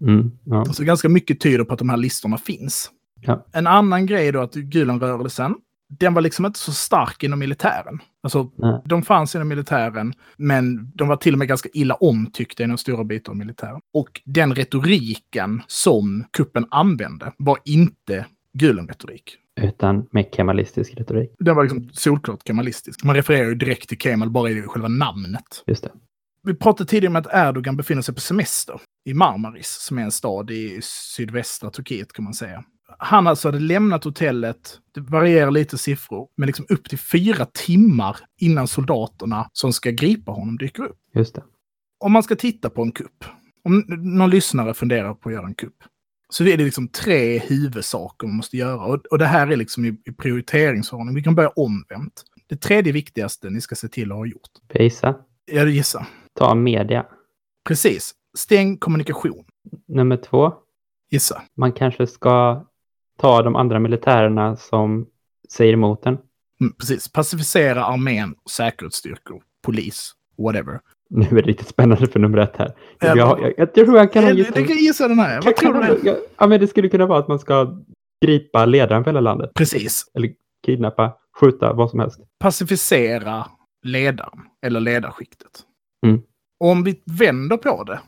Mm. Ja. Så ganska mycket tyder på att de här listorna finns. Ja. En annan grej då att Gülenrörelsen, den var liksom inte så stark inom militären. Alltså, Nej. de fanns inom militären, men de var till och med ganska illa omtyckta inom stora bitar av militären. Och den retoriken som kuppen använde var inte Gülen-retorik. Utan med kemalistisk retorik. Den var liksom solklart kemalistisk. Man refererar ju direkt till Kemal bara i själva namnet. Just det. Vi pratade tidigare om att Erdogan befinner sig på semester i Marmaris, som är en stad i sydvästra Turkiet kan man säga. Han alltså hade lämnat hotellet, det varierar lite siffror, men liksom upp till fyra timmar innan soldaterna som ska gripa honom dyker upp. Just det. Om man ska titta på en kupp, om någon lyssnare funderar på att göra en kupp, så är det liksom tre huvudsaker man måste göra. Och, och det här är liksom i, i prioriteringsordning. Vi kan börja omvänt. Det tredje viktigaste ni ska se till att ha gjort. Pejsa. Jag gissar. Ta media. Precis. Stäng kommunikation. Nummer två. Gissa. Man kanske ska ta de andra militärerna som säger emot en. Mm, precis. Pacificera armén, säkerhetsstyrkor, polis, whatever. Nu är det riktigt spännande för nummer ett här. Ja, Jag, jag, jag, tror jag kan ha Jag, gissat. jag kan gissa den här. Vad tror du? jag- Ja, men det skulle kunna vara att man ska gripa ledaren för hela landet. Precis. Kidnappa, skjuta, vad som helst. Pacificera ledaren eller ledarskiktet. Mm. Om vi vänder på det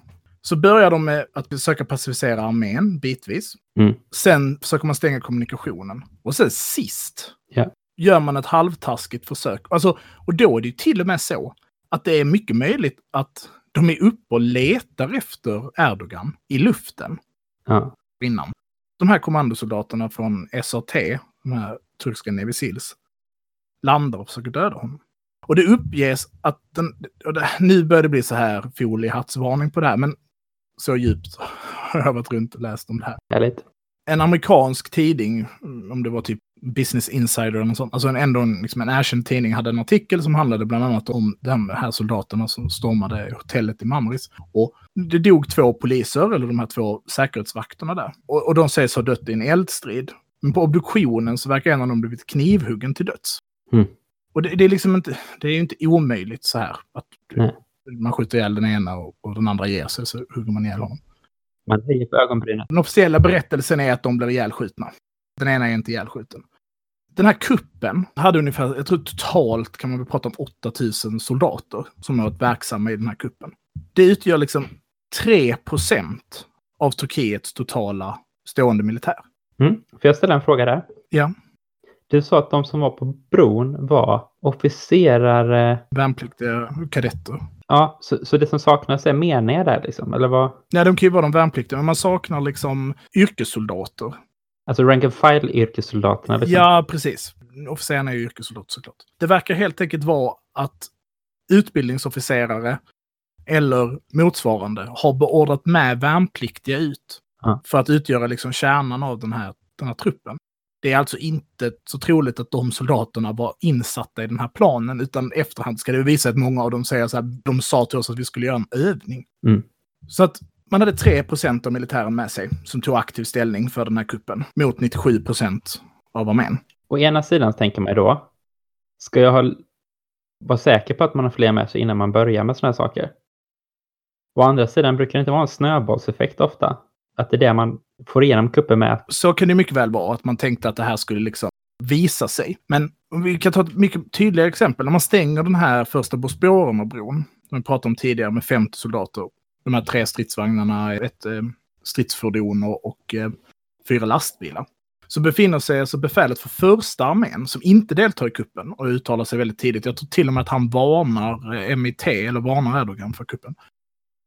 så börjar de med att försöka pacificera armén bitvis. Mm. Sen försöker man stänga kommunikationen. Och sen sist Ja. gör man ett halvtaskigt försök. Alltså, och då är det ju till och med så att det är mycket möjligt att de är uppe och letar efter Erdogan i luften Ja. innan. De här kommandosoldaterna från SAT, de här turkiska Navy Seals, landar och försöker döda honom. Och det uppges att den, det, nu börjar det bli så här foliehattsvarning på det här, men så djupt <laughs> har jag varit runt och läst om det här. Härligt. En amerikansk tidning, om det var typ Business Insider eller något sånt, alltså en, ändå en, liksom en erkänd tidning, hade en artikel som handlade bland annat om de här soldaterna som stormade hotellet i Mamris. Och det dog två poliser, eller de här två säkerhetsvakterna där. Och, och de sägs ha dött i en eldstrid. Men på obduktionen så verkar en av dem blivit knivhuggen till döds. Mm. Och det, det är liksom inte, det är ju inte omöjligt så här. Att Nej. man skjuter ihjäl den ena och, och den andra ger sig så hugger man ihjäl honom. Man höjer på ögonbrynen. Den officiella berättelsen är att de blev ihjälskjutna. Den ena är inte ihjälskjuten. Den här kuppen hade ungefär, jag tror totalt kan man väl prata om 8000 soldater som har varit verksamma i den här kuppen. Det utgör liksom 3% av Turkiets totala stående militär. Mm. Får jag ställa en fråga där? Ja. Du sa att de som var på bron var officerare. Värnpliktiga kadetter. Ja, så, så det som saknas är meniga där liksom? Eller vad? Nej, de kan ju vara de värnpliktiga, men man saknar liksom yrkessoldater. Alltså rank and file yrkessoldaterna? Liksom. Ja, precis. Officerarna är ju yrkessoldater såklart. Det verkar helt enkelt vara att utbildningsofficerare eller motsvarande har beordrat med värnpliktiga ut Ja. för att utgöra liksom kärnan av den här, den här truppen. Det är alltså inte så troligt att de soldaterna var insatta i den här planen, utan efterhand ska det visa att många av dem säger så här, de sa till oss att vi skulle göra en övning. Mm. Så att man hade 3% av militären med sig som tog aktiv ställning för den här kuppen mot 97% av armén. Å ena sidan tänker man då, ska jag ha, vara säker på att man har fler med sig innan man börjar med sådana här saker? Å andra sidan brukar det inte vara en snöbollseffekt ofta. Att det är det man får igenom kuppen med. Så kan det mycket väl vara, att man tänkte att det här skulle liksom visa sig. Men vi kan ta ett mycket tydligare exempel. När man stänger den här första Bosporerna-bron som vi pratade om tidigare med 50 soldater. De här tre stridsvagnarna, ett eh, stridsfordon och, och eh, fyra lastbilar. Så befinner sig alltså befälet för första armén, som inte deltar i kuppen och uttalar sig väldigt tidigt. Jag tror till och med att han varnar eh, MIT, eller varnar Erdogan för kuppen.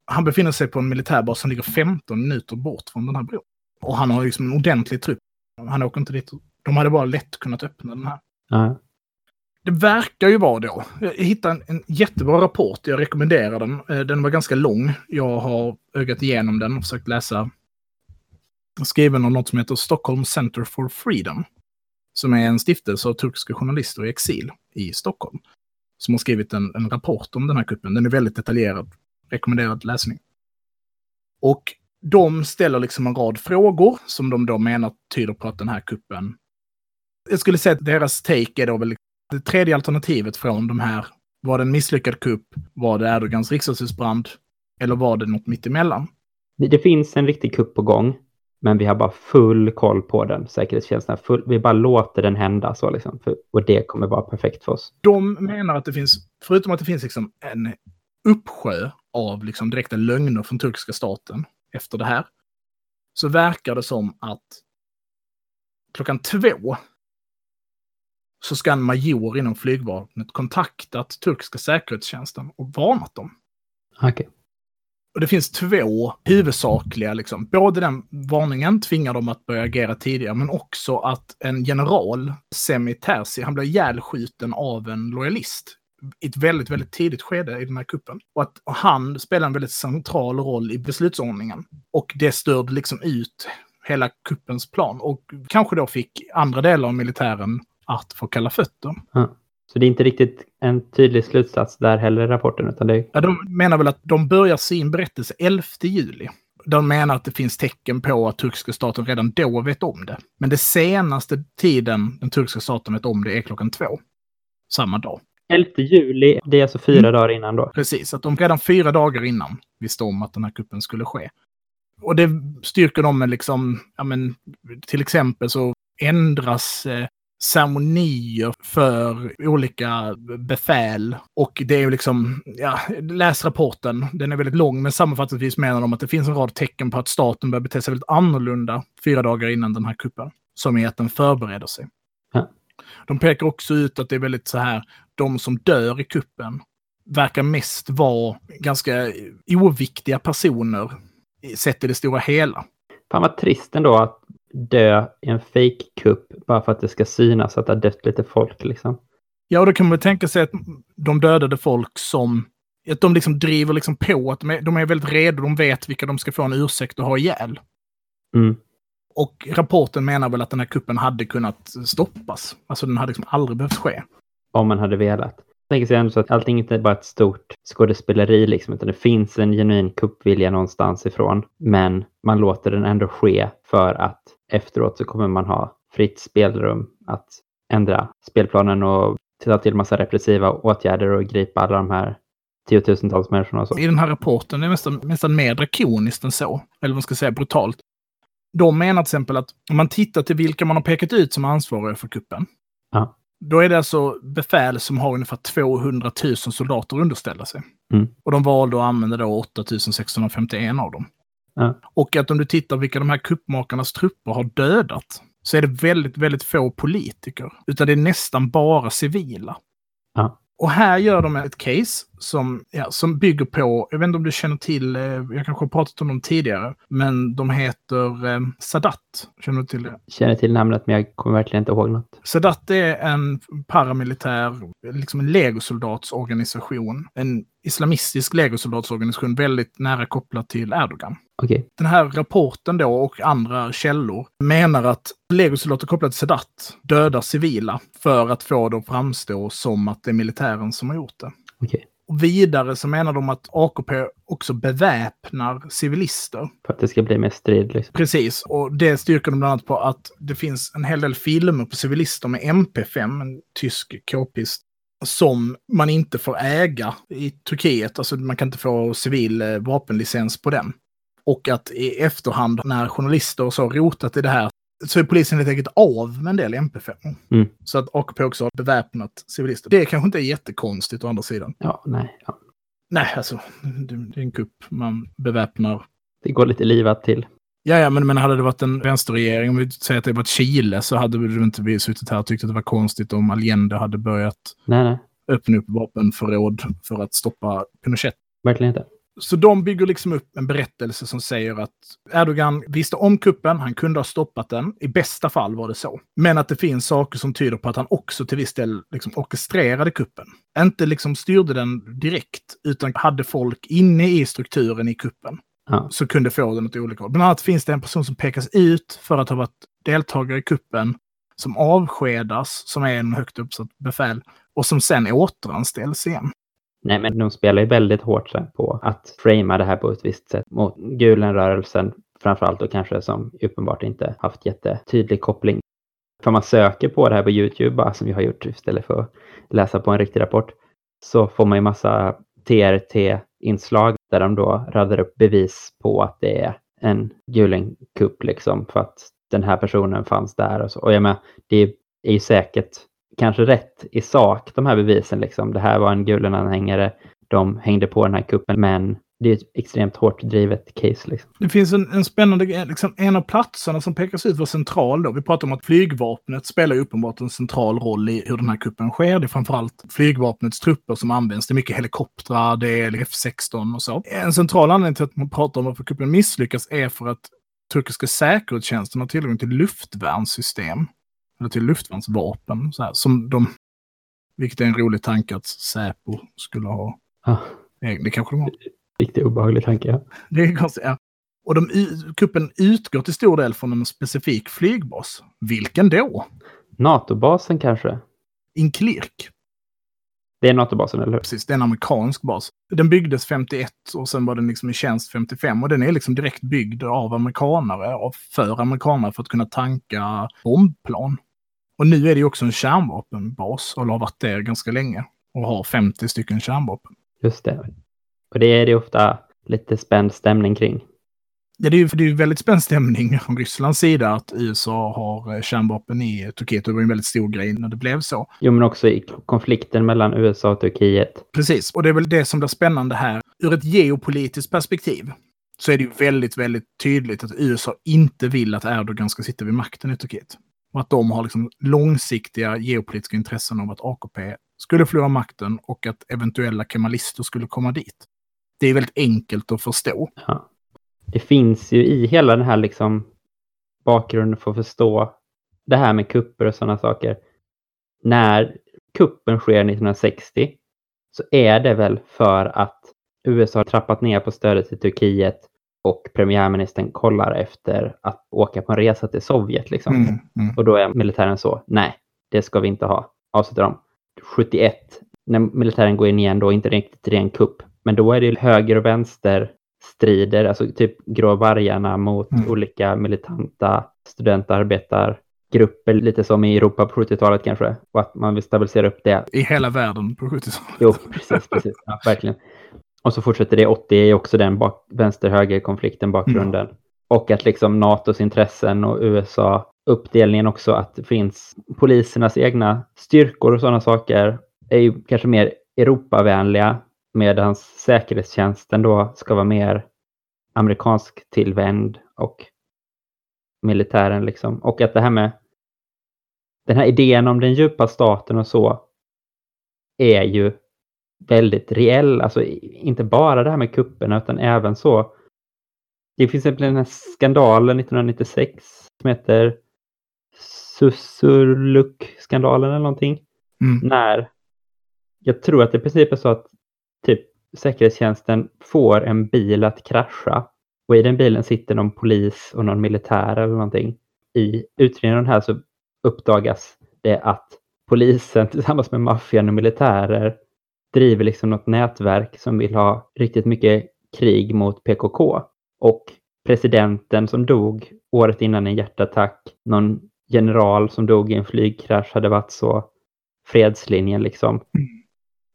Han befinner sig på en militärbas som ligger 15 minuter bort från den här bron. Och han har liksom en ordentlig trupp. Han åker inte dit. De hade bara lätt kunnat öppna den här. Ja. Det verkar ju vara då. Jag hittade en, en jättebra rapport. Jag rekommenderar den. Eh, Den var ganska lång. Jag har ögat igenom den och försökt läsa. Skriven av något som heter Stockholm Center for Freedom. Som är en stiftelse av turkiska journalister i exil i Stockholm. Som har skrivit en, en rapport om den här kuppen. Den är väldigt detaljerad. Rekommenderad läsning. Och de ställer liksom en rad frågor som de då menar tyder på att den här kuppen... Jag skulle säga att deras take är då väl det tredje alternativet från de här. Var det en misslyckad kupp? Var det Erdogans riksdagshusbrand? Eller var det något mittemellan? Det, det finns en riktig kupp på gång, men vi har bara full koll på den. Säkerhetstjänsten, full, vi bara låter den hända så liksom. För, och det kommer vara perfekt för oss. De menar att det finns, förutom att det finns liksom en uppsjö av liksom direkta lögner från turkiska staten efter det här, så verkar det som att klockan två så ska en major inom flygvapnet kontaktat turkiska säkerhetstjänsten och varnat dem. Okej. Och det finns två huvudsakliga, liksom. Både den varningen tvingar dem att börja agera tidigare, men också att en general, Semi Terzi, han blev ihjälskjuten av en lojalist i ett väldigt, väldigt tidigt skede i den här kuppen. Och att han spelar en väldigt central roll i beslutsordningen. Och det störde liksom ut hela kuppens plan och kanske då fick andra delar av militären att få kalla fötter. Så det är inte riktigt en tydlig slutsats där heller i rapporten, utan det. Ja, de menar väl att de börjar sin berättelse 11 juli. De menar att det finns tecken på att turkiska staten redan då vet om det. Men det senaste tiden den turkiska staten vet om det är klockan två. Samma dag. 11 juli, det är alltså fyra Mm. dagar innan då. Precis, att de redan fyra dagar innan visste om att den här kuppen skulle ske. Och det styrker de med liksom, ja men, till exempel så ändras eh, ceremonier för olika befäl. Och det är ju liksom, ja, läs rapporten, den är väldigt lång, men sammanfattningsvis menar de att det finns en rad tecken på att staten börjar bete sig väldigt annorlunda fyra dagar innan den här kuppen. Som är att den förbereder sig. Ja. De pekar också ut att det är väldigt så här, de som dör i kuppen verkar mest vara ganska oviktiga personer sett i det stora hela. Fan vad trist ändå att dö i en fake-kupp bara för att det ska synas att det har dött lite folk liksom. Ja, och då kan man tänka sig att de dödade folk som... Att de liksom driver liksom på, att de är, de är väldigt redo, de vet vilka de ska få en ursäkt att ha ihjäl. Mm. Och rapporten menar väl att den här kuppen hade kunnat stoppas. Alltså den hade liksom aldrig behövt ske. Om man hade velat. Jag tänker sig ändå så att allting inte är bara ett stort skådespeleri liksom, utan det finns en genuin kuppvilja någonstans ifrån. Men man låter den ändå ske för att efteråt så kommer man ha fritt spelrum att ändra spelplanen och ta till massa repressiva åtgärder och gripa alla de här tiotusentals människorna och så. I den här rapporten är det nästan, nästan mer drakoniskt än så. Eller vad man ska säga, brutalt. De menar till exempel att om man tittar till vilka man har pekat ut som ansvariga för kuppen. Ja. Då är det alltså befäl som har ungefär 200 000 soldater underställda sig. Mm. Och de valde att använda då 8 651 av dem. Ja. Och att om du tittar vilka de här kuppmakarnas trupper har dödat, så är det väldigt, väldigt få politiker. Utan det är nästan bara civila. Ja. Och här gör de ett case som, ja, som bygger på, jag vet inte om du känner till, eh, jag kanske har pratat om dem tidigare, men de heter eh, Sadat. Känner du till det? Känner till namnet men jag kommer verkligen inte ihåg något. Sadat är en paramilitär, liksom en legosoldatsorganisation. En islamistisk legosoldatsorganisation väldigt nära kopplad till Erdogan. Okej. Den här rapporten då och andra källor menar att legosoldater kopplade till Sadat dödar civila för att få det att framstå som att det är militären som har gjort det. Okej. Och vidare så menar de att AKP också beväpnar civilister. För att det ska bli mer strid liksom. Precis, och det styrker de bland annat på att det finns en hel del filmer på civilister med MP5, en tysk k-pist, som man inte får äga i Turkiet. Alltså man kan inte få civil eh, vapenlicens på den. Och att i efterhand när journalister och så rotat i det här så är polisen helt enkelt av med en del MP5. Mm. Så att AKP också har beväpnat civilister. Det kanske inte är jättekonstigt å andra sidan. Ja, nej. Ja. Nej, alltså, det, det är en kupp. Man beväpnar. Det går lite livat till. Ja, ja, men, men hade det varit en vänsterregering, om vi säger att det varit Chile, så hade du inte vi suttit här och tyckt att det var konstigt om Allende hade börjat Nej, nej, öppna upp vapenförråd för att stoppa Pinochet. verkligen inte. Så de bygger liksom upp en berättelse som säger att Erdogan visste om kuppen, han kunde ha stoppat den. I bästa fall var det så. Men att det finns saker som tyder på att han också till viss del liksom orkestrerade kuppen. Inte liksom styrde den direkt, utan hade folk inne i strukturen i kuppen. Ja. Så kunde få den åt olika håll. Bland annat finns det en person som pekas ut för att ha varit deltagare i kuppen, som avskedas, som är en högt uppsatt befäl, och som sen återanställs igen. Nej, men de spelar ju väldigt hårt på att framea det här på ett visst sätt mot Gulenrörelsen, framförallt och kanske som uppenbart inte haft jättetydlig koppling. För man söker på det här på YouTube, bara, som vi har gjort istället för att läsa på en riktig rapport, så får man ju massa TRT-inslag där de då radar upp bevis på att det är en Gulenkupp liksom, för att den här personen fanns där och så. Och jag menar, det är ju säkert kanske rätt i sak, de här bevisen. Liksom. Det här var en Gulen-anhängare, de hängde på den här kuppen, men det är ett extremt hårt drivet case. Liksom. Det finns en, en spännande liksom en av platserna som pekas ut var central då. Vi pratar om att flygvapnet spelar ju uppenbart en central roll i hur den här kuppen sker. Det är framförallt flygvapnets trupper som används. Det är mycket helikoptrar, det är F16 och så. En central anledning till att man pratar om varför kuppen misslyckas är för att turkiska säkerhetstjänsten har tillgång till luftvärnssystem. Eller till luftvärnsvapen. Så här, som de, vilket är en rolig tanke att Säpo skulle ha. Ah, Det kanske de har. Riktigt obehaglig tanke. Ja. Det är konstigt, ja. Och de, kuppen utgår till stor del från en specifik flygbas. Vilken då? NATO-basen kanske? Inkirk. Det är NATO-basen, eller hur? Precis, det är en amerikansk bas. Den byggdes 51 och sen var den liksom i tjänst 55 och den är liksom direkt byggd av amerikanare, av, för amerikanare för att kunna tanka bombplan. Och nu är det ju också en kärnvapenbas, och har varit det ganska länge, och har 50 stycken kärnvapen. Just det. Och det är det ofta lite spänd stämning kring. Ja, det är ju det är väldigt spänd stämning från Rysslands sida att USA har eh, kärnvapen i Turkiet. Det var ju en väldigt stor grej när det blev så. Jo, men också i konflikten mellan USA och Turkiet. Precis, och det är väl det som blir spännande här. Ur ett geopolitiskt perspektiv så är det ju väldigt, väldigt tydligt att USA inte vill att Erdogan ska sitta vid makten i Turkiet. Och att de har liksom långsiktiga geopolitiska intressen av att AKP skulle förlora makten och att eventuella kemalister skulle komma dit. Det är väldigt enkelt att förstå. Ja. Det finns ju i hela den här liksom bakgrunden för att förstå det här med kupper och sådana saker. När kuppen sker 1960 så är det väl för att USA har trappat ner på stödet till Turkiet och premiärministern kollar efter att åka på en resa till Sovjet. Liksom. Mm, mm. Och då är militären så, nej, det ska vi inte ha. Avslutar de. 71, när militären går in igen, då inte riktigt ren kupp. Men då är det höger och vänster strider, alltså typ grå vargarna mot Mm. olika militanta studentarbetargrupper, lite som i Europa på 70-talet kanske. Och att man vill stabilisera upp det. I hela världen på 70-talet. Jo, precis, precis. Ja, verkligen. Och så fortsätter det 80 är också den bak- vänster-höger-konflikten bakgrunden. Och att liksom NATOs intressen och USA uppdelningen också att det finns polisernas egna styrkor och sådana saker är ju kanske mer Europavänliga medan säkerhetstjänsten då ska vara mer amerikansk tillvänd och militären liksom. Och att det här med den här idén om den djupa staten och så är ju väldigt reell. Alltså inte bara det här med kupperna utan även så. Det finns exempel den här skandalen 1996 som heter Susurluk-skandalen eller någonting. Mm. När jag tror att det i princip är så att typ säkerhetstjänsten får en bil att krascha och i den bilen sitter någon polis och någon militär eller någonting. I utredningen av den här så uppdagas det att polisen <laughs> tillsammans med maffian och militärer driver liksom något nätverk som vill ha riktigt mycket krig mot PKK. Och presidenten som dog året innan en hjärtattack, någon general som dog i en flygkrasch hade varit så fredslinjen liksom. Mm.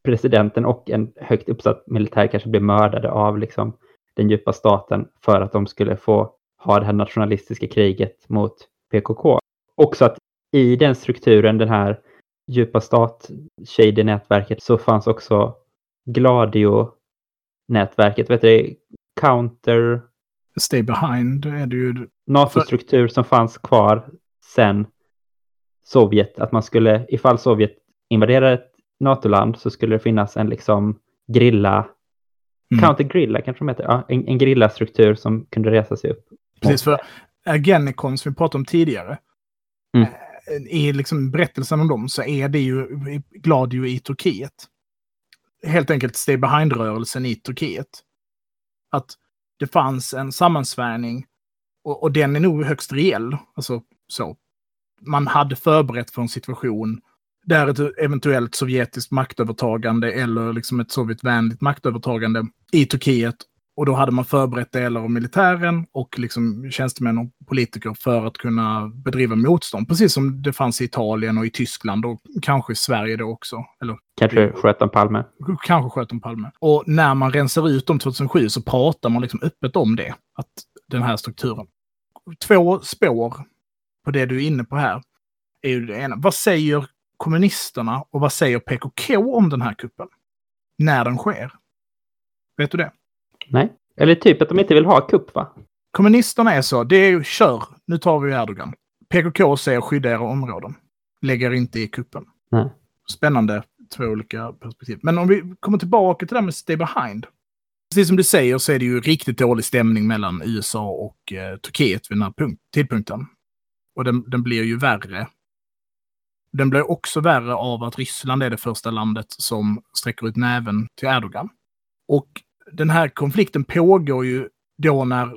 Presidenten och en högt uppsatt militär kanske blev mördade av liksom den djupa staten för att de skulle få ha det här nationalistiska kriget mot PKK. Också att i den strukturen, den här djupa stat shady nätverket så fanns också Gladio NATO-nätverket, vet du, counter Stay behind är det ju. NATO-struktur som fanns kvar sen Sovjet, att man skulle, ifall Sovjet invaderar ett NATO-land så skulle det finnas en liksom grilla, Mm. counter-grilla kanske de heter, ja, en, en grillastruktur som kunde resa sig upp. Precis, för Agenicon som vi pratade om tidigare. Mm. eh, I liksom berättelsen om dem så är det ju Gladio i Turkiet. Helt enkelt Stay Behind-rörelsen i Turkiet. Att det fanns en sammansvärjning och, och den är nog högst reell. Alltså så. Man hade förberett för en situation där ett eventuellt sovjetiskt maktövertagande eller liksom ett sovjetvänligt maktövertagande i Turkiet och då hade man förberett delar av militären och liksom tjänstemän och politiker för att kunna bedriva motstånd. Precis som det fanns i Italien och i Tyskland och kanske i Sverige då också. Eller Kanske sköt de Palme. kanske sköt de Palme. Och när man rensar ut dem 2007 så pratar man liksom öppet om det. Att den här strukturen. Två spår på det du är inne på här. Är ju det ena. Vad säger kommunisterna och vad säger PKK om den här kuppen? När den sker? Vet du det? Nej. Eller typ att de inte vill ha kupp va? Kommunisterna är så, det är ju kör, nu tar vi Erdogan. PKK säger skydda era områden. Lägger inte i kuppen. Nej. Spännande, två olika perspektiv. Men om vi kommer tillbaka till det här med stay behind. Precis som du säger så är det ju riktigt dålig stämning mellan USA och eh, Turkiet vid den här punkt, tidpunkten. Och den, den blir ju värre. Den blir också värre av att Ryssland är det första landet som sträcker ut näven till Erdogan. Och den här konflikten pågår ju då när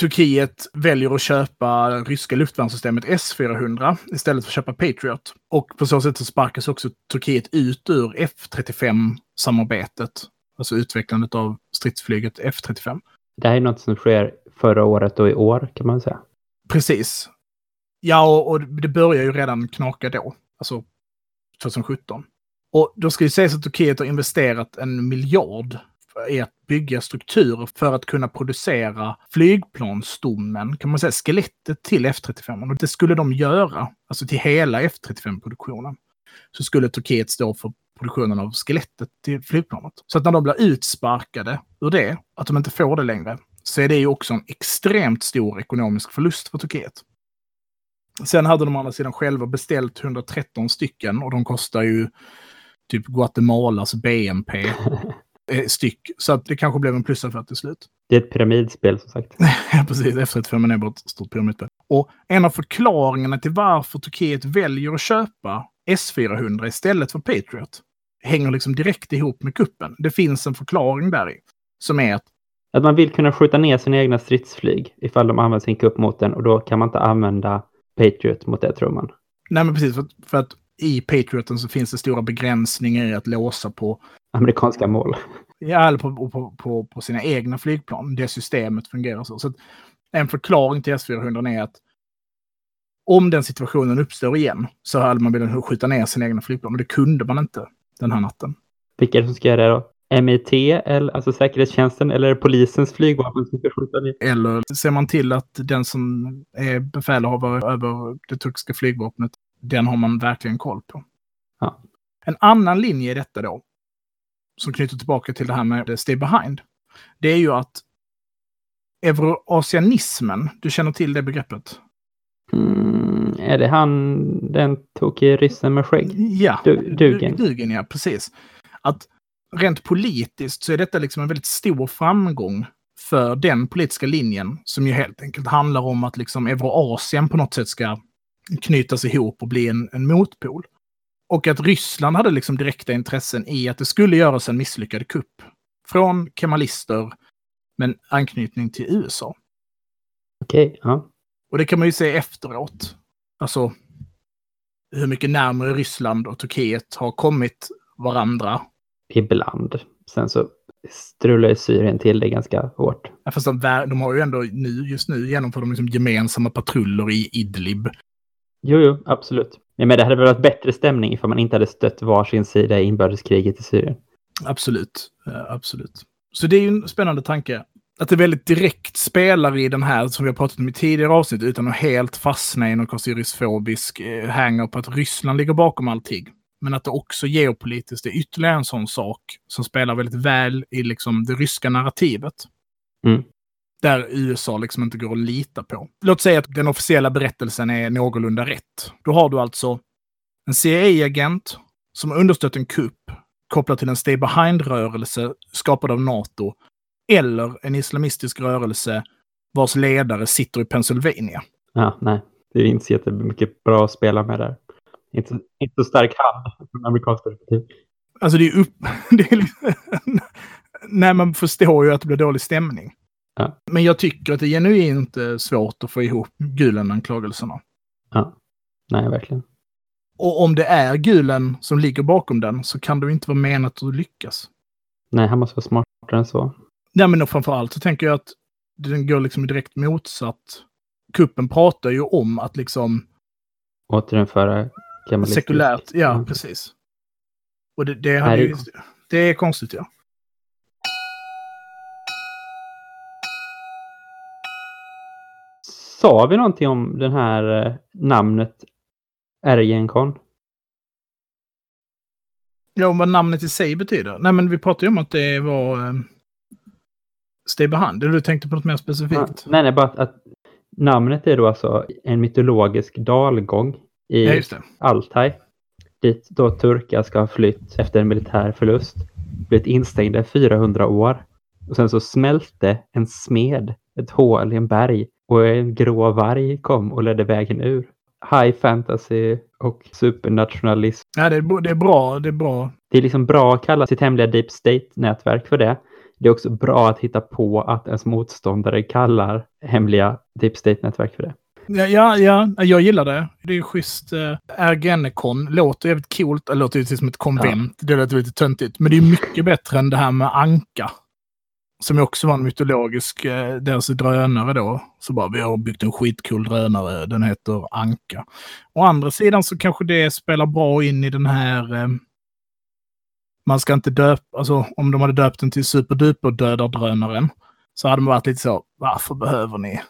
Turkiet väljer att köpa ryska luftvärnssystemet S-400 istället för att köpa Patriot. Och på så sätt så sparkas också Turkiet ut ur F35-samarbetet. Alltså utvecklandet av stridsflyget F35. Det här är något som sker förra året och i år kan man säga. Precis. Ja, och, och det börjar ju redan knaka då. Alltså 2017. Och då ska ju sägas att Turkiet har investerat en miljard i att bygga strukturer för att kunna producera flygplansstommen, kan man säga, skelettet till F35. Och det skulle de göra, alltså till hela F35-produktionen. Så skulle Turkiet stå för produktionen av skelettet till flygplanet. Så att när de blir utsparkade ur det, att de inte får det längre, så är det ju också en extremt stor ekonomisk förlust för Turkiet. Sen hade de å andra sidan själva beställt 113 stycken och de kostar ju typ Guatemalas BNP <laughs> eh, styck. Så att det kanske blev en plusaffär till slut. Det är ett pyramidspel som sagt. <laughs> Ja, precis. F35 är bara ett stort pyramidspel. Och en av förklaringarna till varför Turkiet väljer att köpa S-400 istället för Patriot hänger liksom direkt ihop med kuppen. Det finns en förklaring där i. Som är att Att man vill kunna skjuta ner sina egna stridsflyg ifall de använder sin kupp mot den och då kan man inte använda Patriot mot det tror man. Nej, men precis. För att, för att i Patrioten så finns det stora begränsningar i att låsa på, Amerikanska mål. ja, eller på, på, på, på sina egna flygplan. Det systemet fungerar så. så en förklaring till S-400 är att om den situationen uppstår igen så hade man velat skjuta ner sina egna flygplan. Men det kunde man inte den här natten. Vilka är det som ska göra det då? MIT, eller, alltså säkerhetstjänsten, eller polisens flygvapen som ska skjuta ner? Eller ser man till att den som är befälhavare över det turkiska flygvapnet, den har man verkligen koll på. Ja. En annan linje i detta då, som knyter tillbaka till det här med stay behind, det är ju att euroasianismen, du känner till det begreppet? Mm, är det han, den tokiga ryssen med skägg? Ja, Du- Dugen. Dugen, ja, precis. Att rent politiskt så är detta liksom en väldigt stor framgång för den politiska linjen som ju helt enkelt handlar om att liksom Euroasien på något sätt ska knytas ihop och bli en, en motpol. Och att Ryssland hade liksom direkta intressen i att det skulle göras en misslyckad kupp från kemalister men anknytning till USA. Okej, ja. Och det kan man ju se efteråt. Alltså hur mycket närmare Ryssland och Turkiet har kommit varandra. Ibland. Sen så strular ju Syrien till det ganska hårt. Ja, Fast de, de har ju ändå nu, just nu genomför de liksom gemensamma patruller i Idlib. Jo, jo, absolut. Ja, men det hade väl varit bättre stämning ifall man inte hade stött varsin sida i inbördeskriget i Syrien. Absolut. Eh, absolut. Så det är ju en spännande tanke. Att det väldigt direkt spelar i den här som vi har pratat om i tidigare avsnitt utan att helt fastna i någon konspiratorisfobisk eh, på att Ryssland ligger bakom allting. Men att det också geopolitiskt är ytterligare en sån sak som spelar väldigt väl i liksom det ryska narrativet. Mm. Där USA liksom inte går att lita på. Låt säga att den officiella berättelsen är någorlunda rätt. Då har du alltså en CIA-agent som har understött en kupp kopplad till en Stay Behind-rörelse skapad av NATO. Eller en islamistisk rörelse vars ledare sitter i Pennsylvania. Ja, nej. Det är inte så jättemycket bra att spela med där. Inte, inte så stark hand från amerikanskt perspektiv. Alltså det är upp... <laughs> Det är liksom, nej, man förstår ju att det blir dålig stämning. Ja. Men jag tycker att det är genuint eh, svårt att få ihop Gulen-anklagelserna. Ja, nej verkligen. Och om det är Gulen som ligger bakom den så kan det inte vara menat att lyckas. Nej, han måste vara smartare än så. Nej, men framför allt så tänker jag att den går liksom direkt motsatt. Kuppen pratar ju om att liksom Återinföra gamalistisk- sekulärt, ja Mm. precis. Och det, det, Nej, ju, det är konstigt ja. Sa vi någonting om den här eh, namnet Ergenkon? Ja, och vad namnet i sig betyder. Nej, men vi pratade ju om att det var eh, Stay Behind. Eller du tänkte på något mer specifikt? Nej, nej, bara att, att namnet är då alltså en mytologisk dalgång i Ja. Altaj. Dit då turkar ska ha flytt efter en militär förlust. Blivit instängda i 400 år. Och sen så smälte en smed ett hål i en berg och en grå varg kom och ledde vägen ur. High fantasy och supernationalism. Ja, det är, det är bra. Det är bra. Det är liksom bra att kalla sitt hemliga deep state-nätverk för det. Det är också bra att hitta på att ens motståndare kallar hemliga deep state-nätverk för det. Ja, ja, ja, jag gillar det. Det är schysst. Uh, Ergenekon låter jävligt coolt. Det låter ju som ett konvent. Det låter lite töntigt. Men det är mycket bättre än det här med Anka. Som också var en mytologisk, eh, deras drönare då. Så bara, vi har byggt en skitcool drönare, den heter Anka. Å andra sidan så kanske det spelar bra in i den här... Eh, man ska inte döpa, alltså om de hade döpt den till superduper dödardrönaren. Så hade man varit lite så, varför behöver ni?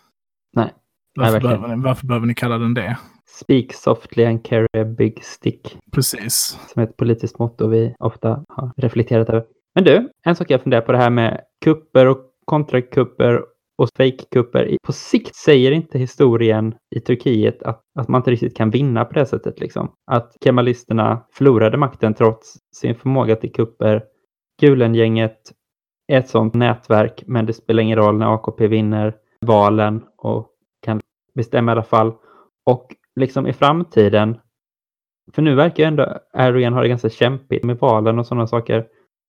Nej. Varför, Nej, behöver ni, varför behöver ni kalla den det? Speak softly and carry a big stick. Precis. Som är ett politiskt motto vi ofta har reflekterat över. Men du, en sak jag funderar på det här med kupper och kontrakupper och fake-kupper. På sikt säger inte historien i Turkiet att, att man inte riktigt kan vinna på det sättet. Liksom. Att kemalisterna förlorade makten trots sin förmåga till kupper. Gulengänget är ett sånt nätverk, men det spelar ingen roll när AKP vinner valen och bestämma i alla fall. Och liksom i framtiden, för nu verkar ju ändå Erdogan ha det ganska kämpigt med valen och sådana saker.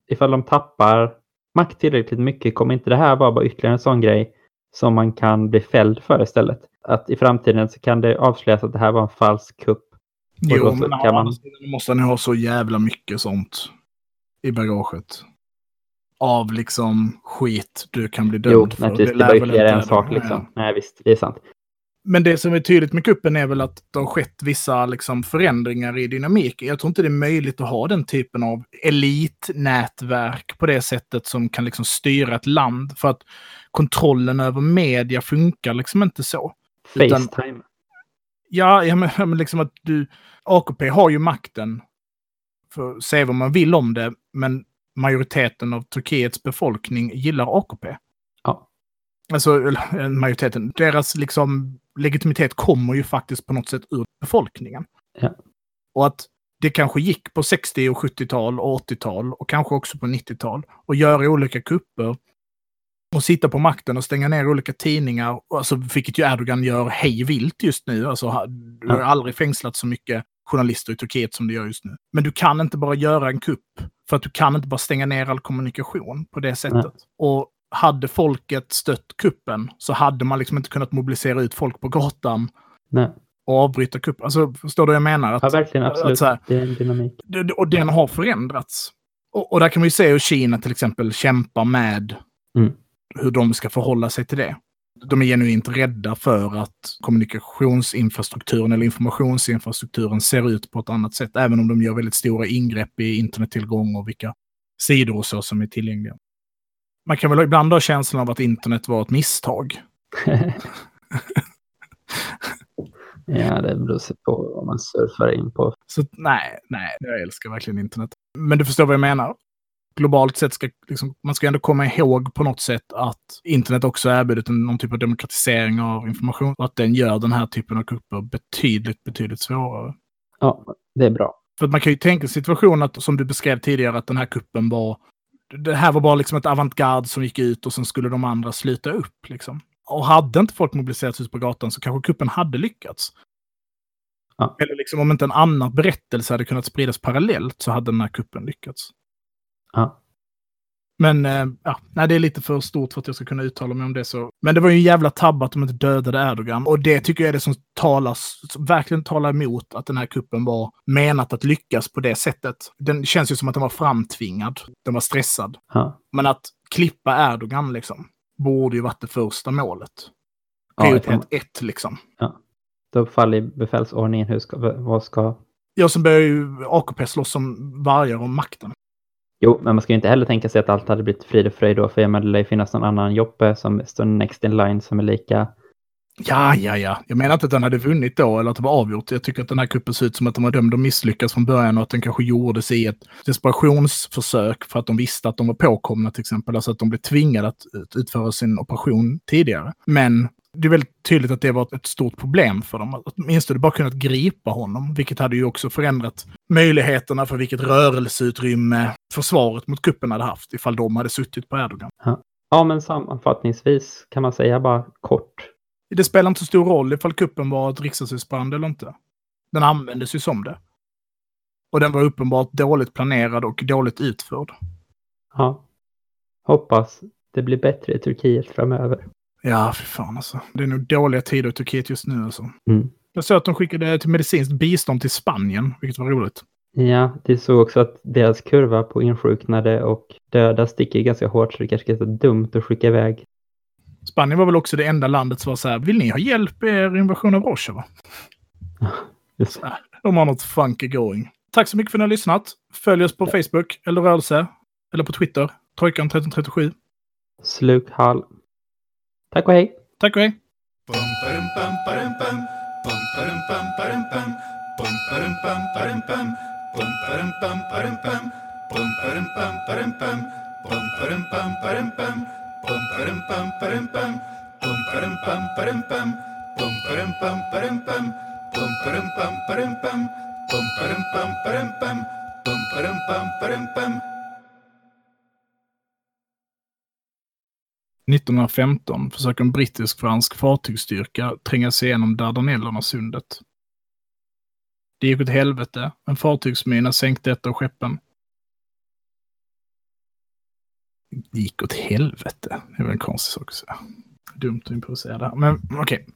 Ifall de tappar makt tillräckligt mycket kommer inte det här vara bara ytterligare en sån grej som man kan bli fälld för istället. Att i framtiden så kan det avslöjas att det här var en falsk kupp. Jo, men kan man- måste ni ha så jävla mycket sånt i bagaget. Av liksom skit du kan bli dömd Jo, för. naturligtvis. Det lär var väl ytterligare en sak ja. liksom. Nej, visst, det är sant. Men det som är tydligt med kuppen är väl att det har skett vissa liksom, förändringar i dynamiken. Jag tror inte det är möjligt att ha den typen av elitnätverk på det sättet som kan liksom styra ett land. För att kontrollen över media funkar liksom inte så. Utan- Facetime. Ja, ja men, men liksom att du... AKP har ju makten. För att säga vad man vill om det, men majoriteten av Turkiets befolkning gillar AKP. Alltså, eh, majoriteten. Deras liksom legitimitet kommer ju faktiskt på något sätt ur befolkningen. Ja. Och att det kanske gick på 60 och 70-tal och 80-tal och kanske också på 90-tal och göra olika kupper och sitta på makten och stänga ner olika tidningar. Alltså, vilket ju Erdogan gör hej vilt just nu. Alltså, du har aldrig fängslat så mycket journalister i Turkiet som du gör just nu. Men du kan inte bara göra en kupp. För att du kan inte bara stänga ner all kommunikation på det sättet. Och hade folket stött kuppen så hade man liksom inte kunnat mobilisera ut folk på gatan Nej. och avbryta kuppen. Alltså, förstår du vad jag menar? Att, Ja, verkligen. Absolut. här, Det är en dynamik. och den har förändrats. Och, och där kan man ju se hur Kina till exempel kämpar med Mm. hur de ska förhålla sig till det. De är genuint rädda för att kommunikationsinfrastrukturen eller informationsinfrastrukturen ser ut på ett annat sätt. Även om de gör väldigt stora ingrepp i internettillgång och vilka sidor och så som är tillgängliga. Man kan väl ibland ha känslan av att internet var ett misstag. <laughs> Ja, det beror på vad man surfar in på. Så nej, nej, jag älskar verkligen internet. Men du förstår vad jag menar? Globalt sett ska liksom, man ska ändå komma ihåg på något sätt att internet också erbjudit någon typ av demokratisering av information och att den gör den här typen av kupper betydligt, betydligt svårare. Ja, det är bra. För man kan ju tänka situationen att, som du beskrev tidigare, att den här kuppen var... Det här var bara liksom ett avantgarde som gick ut och sen skulle de andra sluta upp. Liksom. Och hade inte folk mobiliserats ut på gatan så kanske kuppen hade lyckats. Ja. Eller liksom om inte en annan berättelse hade kunnat spridas parallellt så hade den här kuppen lyckats. Ja. Men eh, ja, nej, det är lite för stort för att jag ska kunna uttala mig om det. Så. Men det var ju en jävla tabbe att de inte dödade Erdogan. Och det tycker jag är det som talas, som verkligen talar emot att den här kuppen var menat att lyckas på det sättet. Den känns ju som att den var framtvingad. Den var stressad. Ja. Men att klippa Erdogan liksom, borde ju varit det första målet. Ja, Prioritet ett liksom. Då faller befälsordningen. Hur ska, vad ska... Ja, sen börjar ju AKP slåss som vargar om makten. Jo, men man ska ju inte heller tänka sig att allt hade blivit frid och fröjd då. För jag menar, det lär ju finnas någon annan Joppe som står next in line som är lika... Ja, ja, ja. Jag menar inte att den hade vunnit då eller att det var avgjort. Jag tycker att den här kuppen ser ut som att de var dömda att misslyckas från början och att den kanske gjordes i ett desperationsförsök för att de visste att de var påkomna till exempel. Alltså att de blev tvingade att utföra sin operation tidigare. Men det är väldigt tydligt att det var ett stort problem för dem. Åtminstone bara kunnat gripa honom, vilket hade ju också förändrat möjligheterna för vilket rörelseutrymme försvaret mot kuppen hade haft ifall de hade suttit på Erdogan. Ja, men sammanfattningsvis kan man säga bara kort. Det spelar inte så stor roll ifall kuppen var ett riksdagshusbrand eller inte. Den användes ju som det. Och den var uppenbart dåligt planerad och dåligt utförd. Ja. Hoppas det blir bättre i Turkiet framöver. Ja, för fan alltså. Det är nog dåliga tider i Turkiet just nu alltså. Mm. Jag såg att de skickade till medicinskt bistånd till Spanien, vilket var roligt. Ja, det såg också att deras kurva på insjuknade och döda sticker ganska hårt så det kanske är så dumt att skicka iväg. Spanien var väl också det enda landet som var så här, vill ni ha hjälp i er invasion av Rojava? Just. Så här, De har något funky going. Tack så mycket för att ni har lyssnat. Följ oss på Facebook eller rörelse. Eller på Twitter. Trojkan 1337. Slukhall. Tack och hej! Tack och hej! Bum parum 1915 försöker en brittisk-fransk fartygsstyrka tränga sig igenom Dardanellerna-sundet. Det gick åt helvete. En fartygsmina sänkte ett av skeppen. Det gick åt helvete. Det är väl en konstig sak att säga. Dumt att improvisera där. Men okej.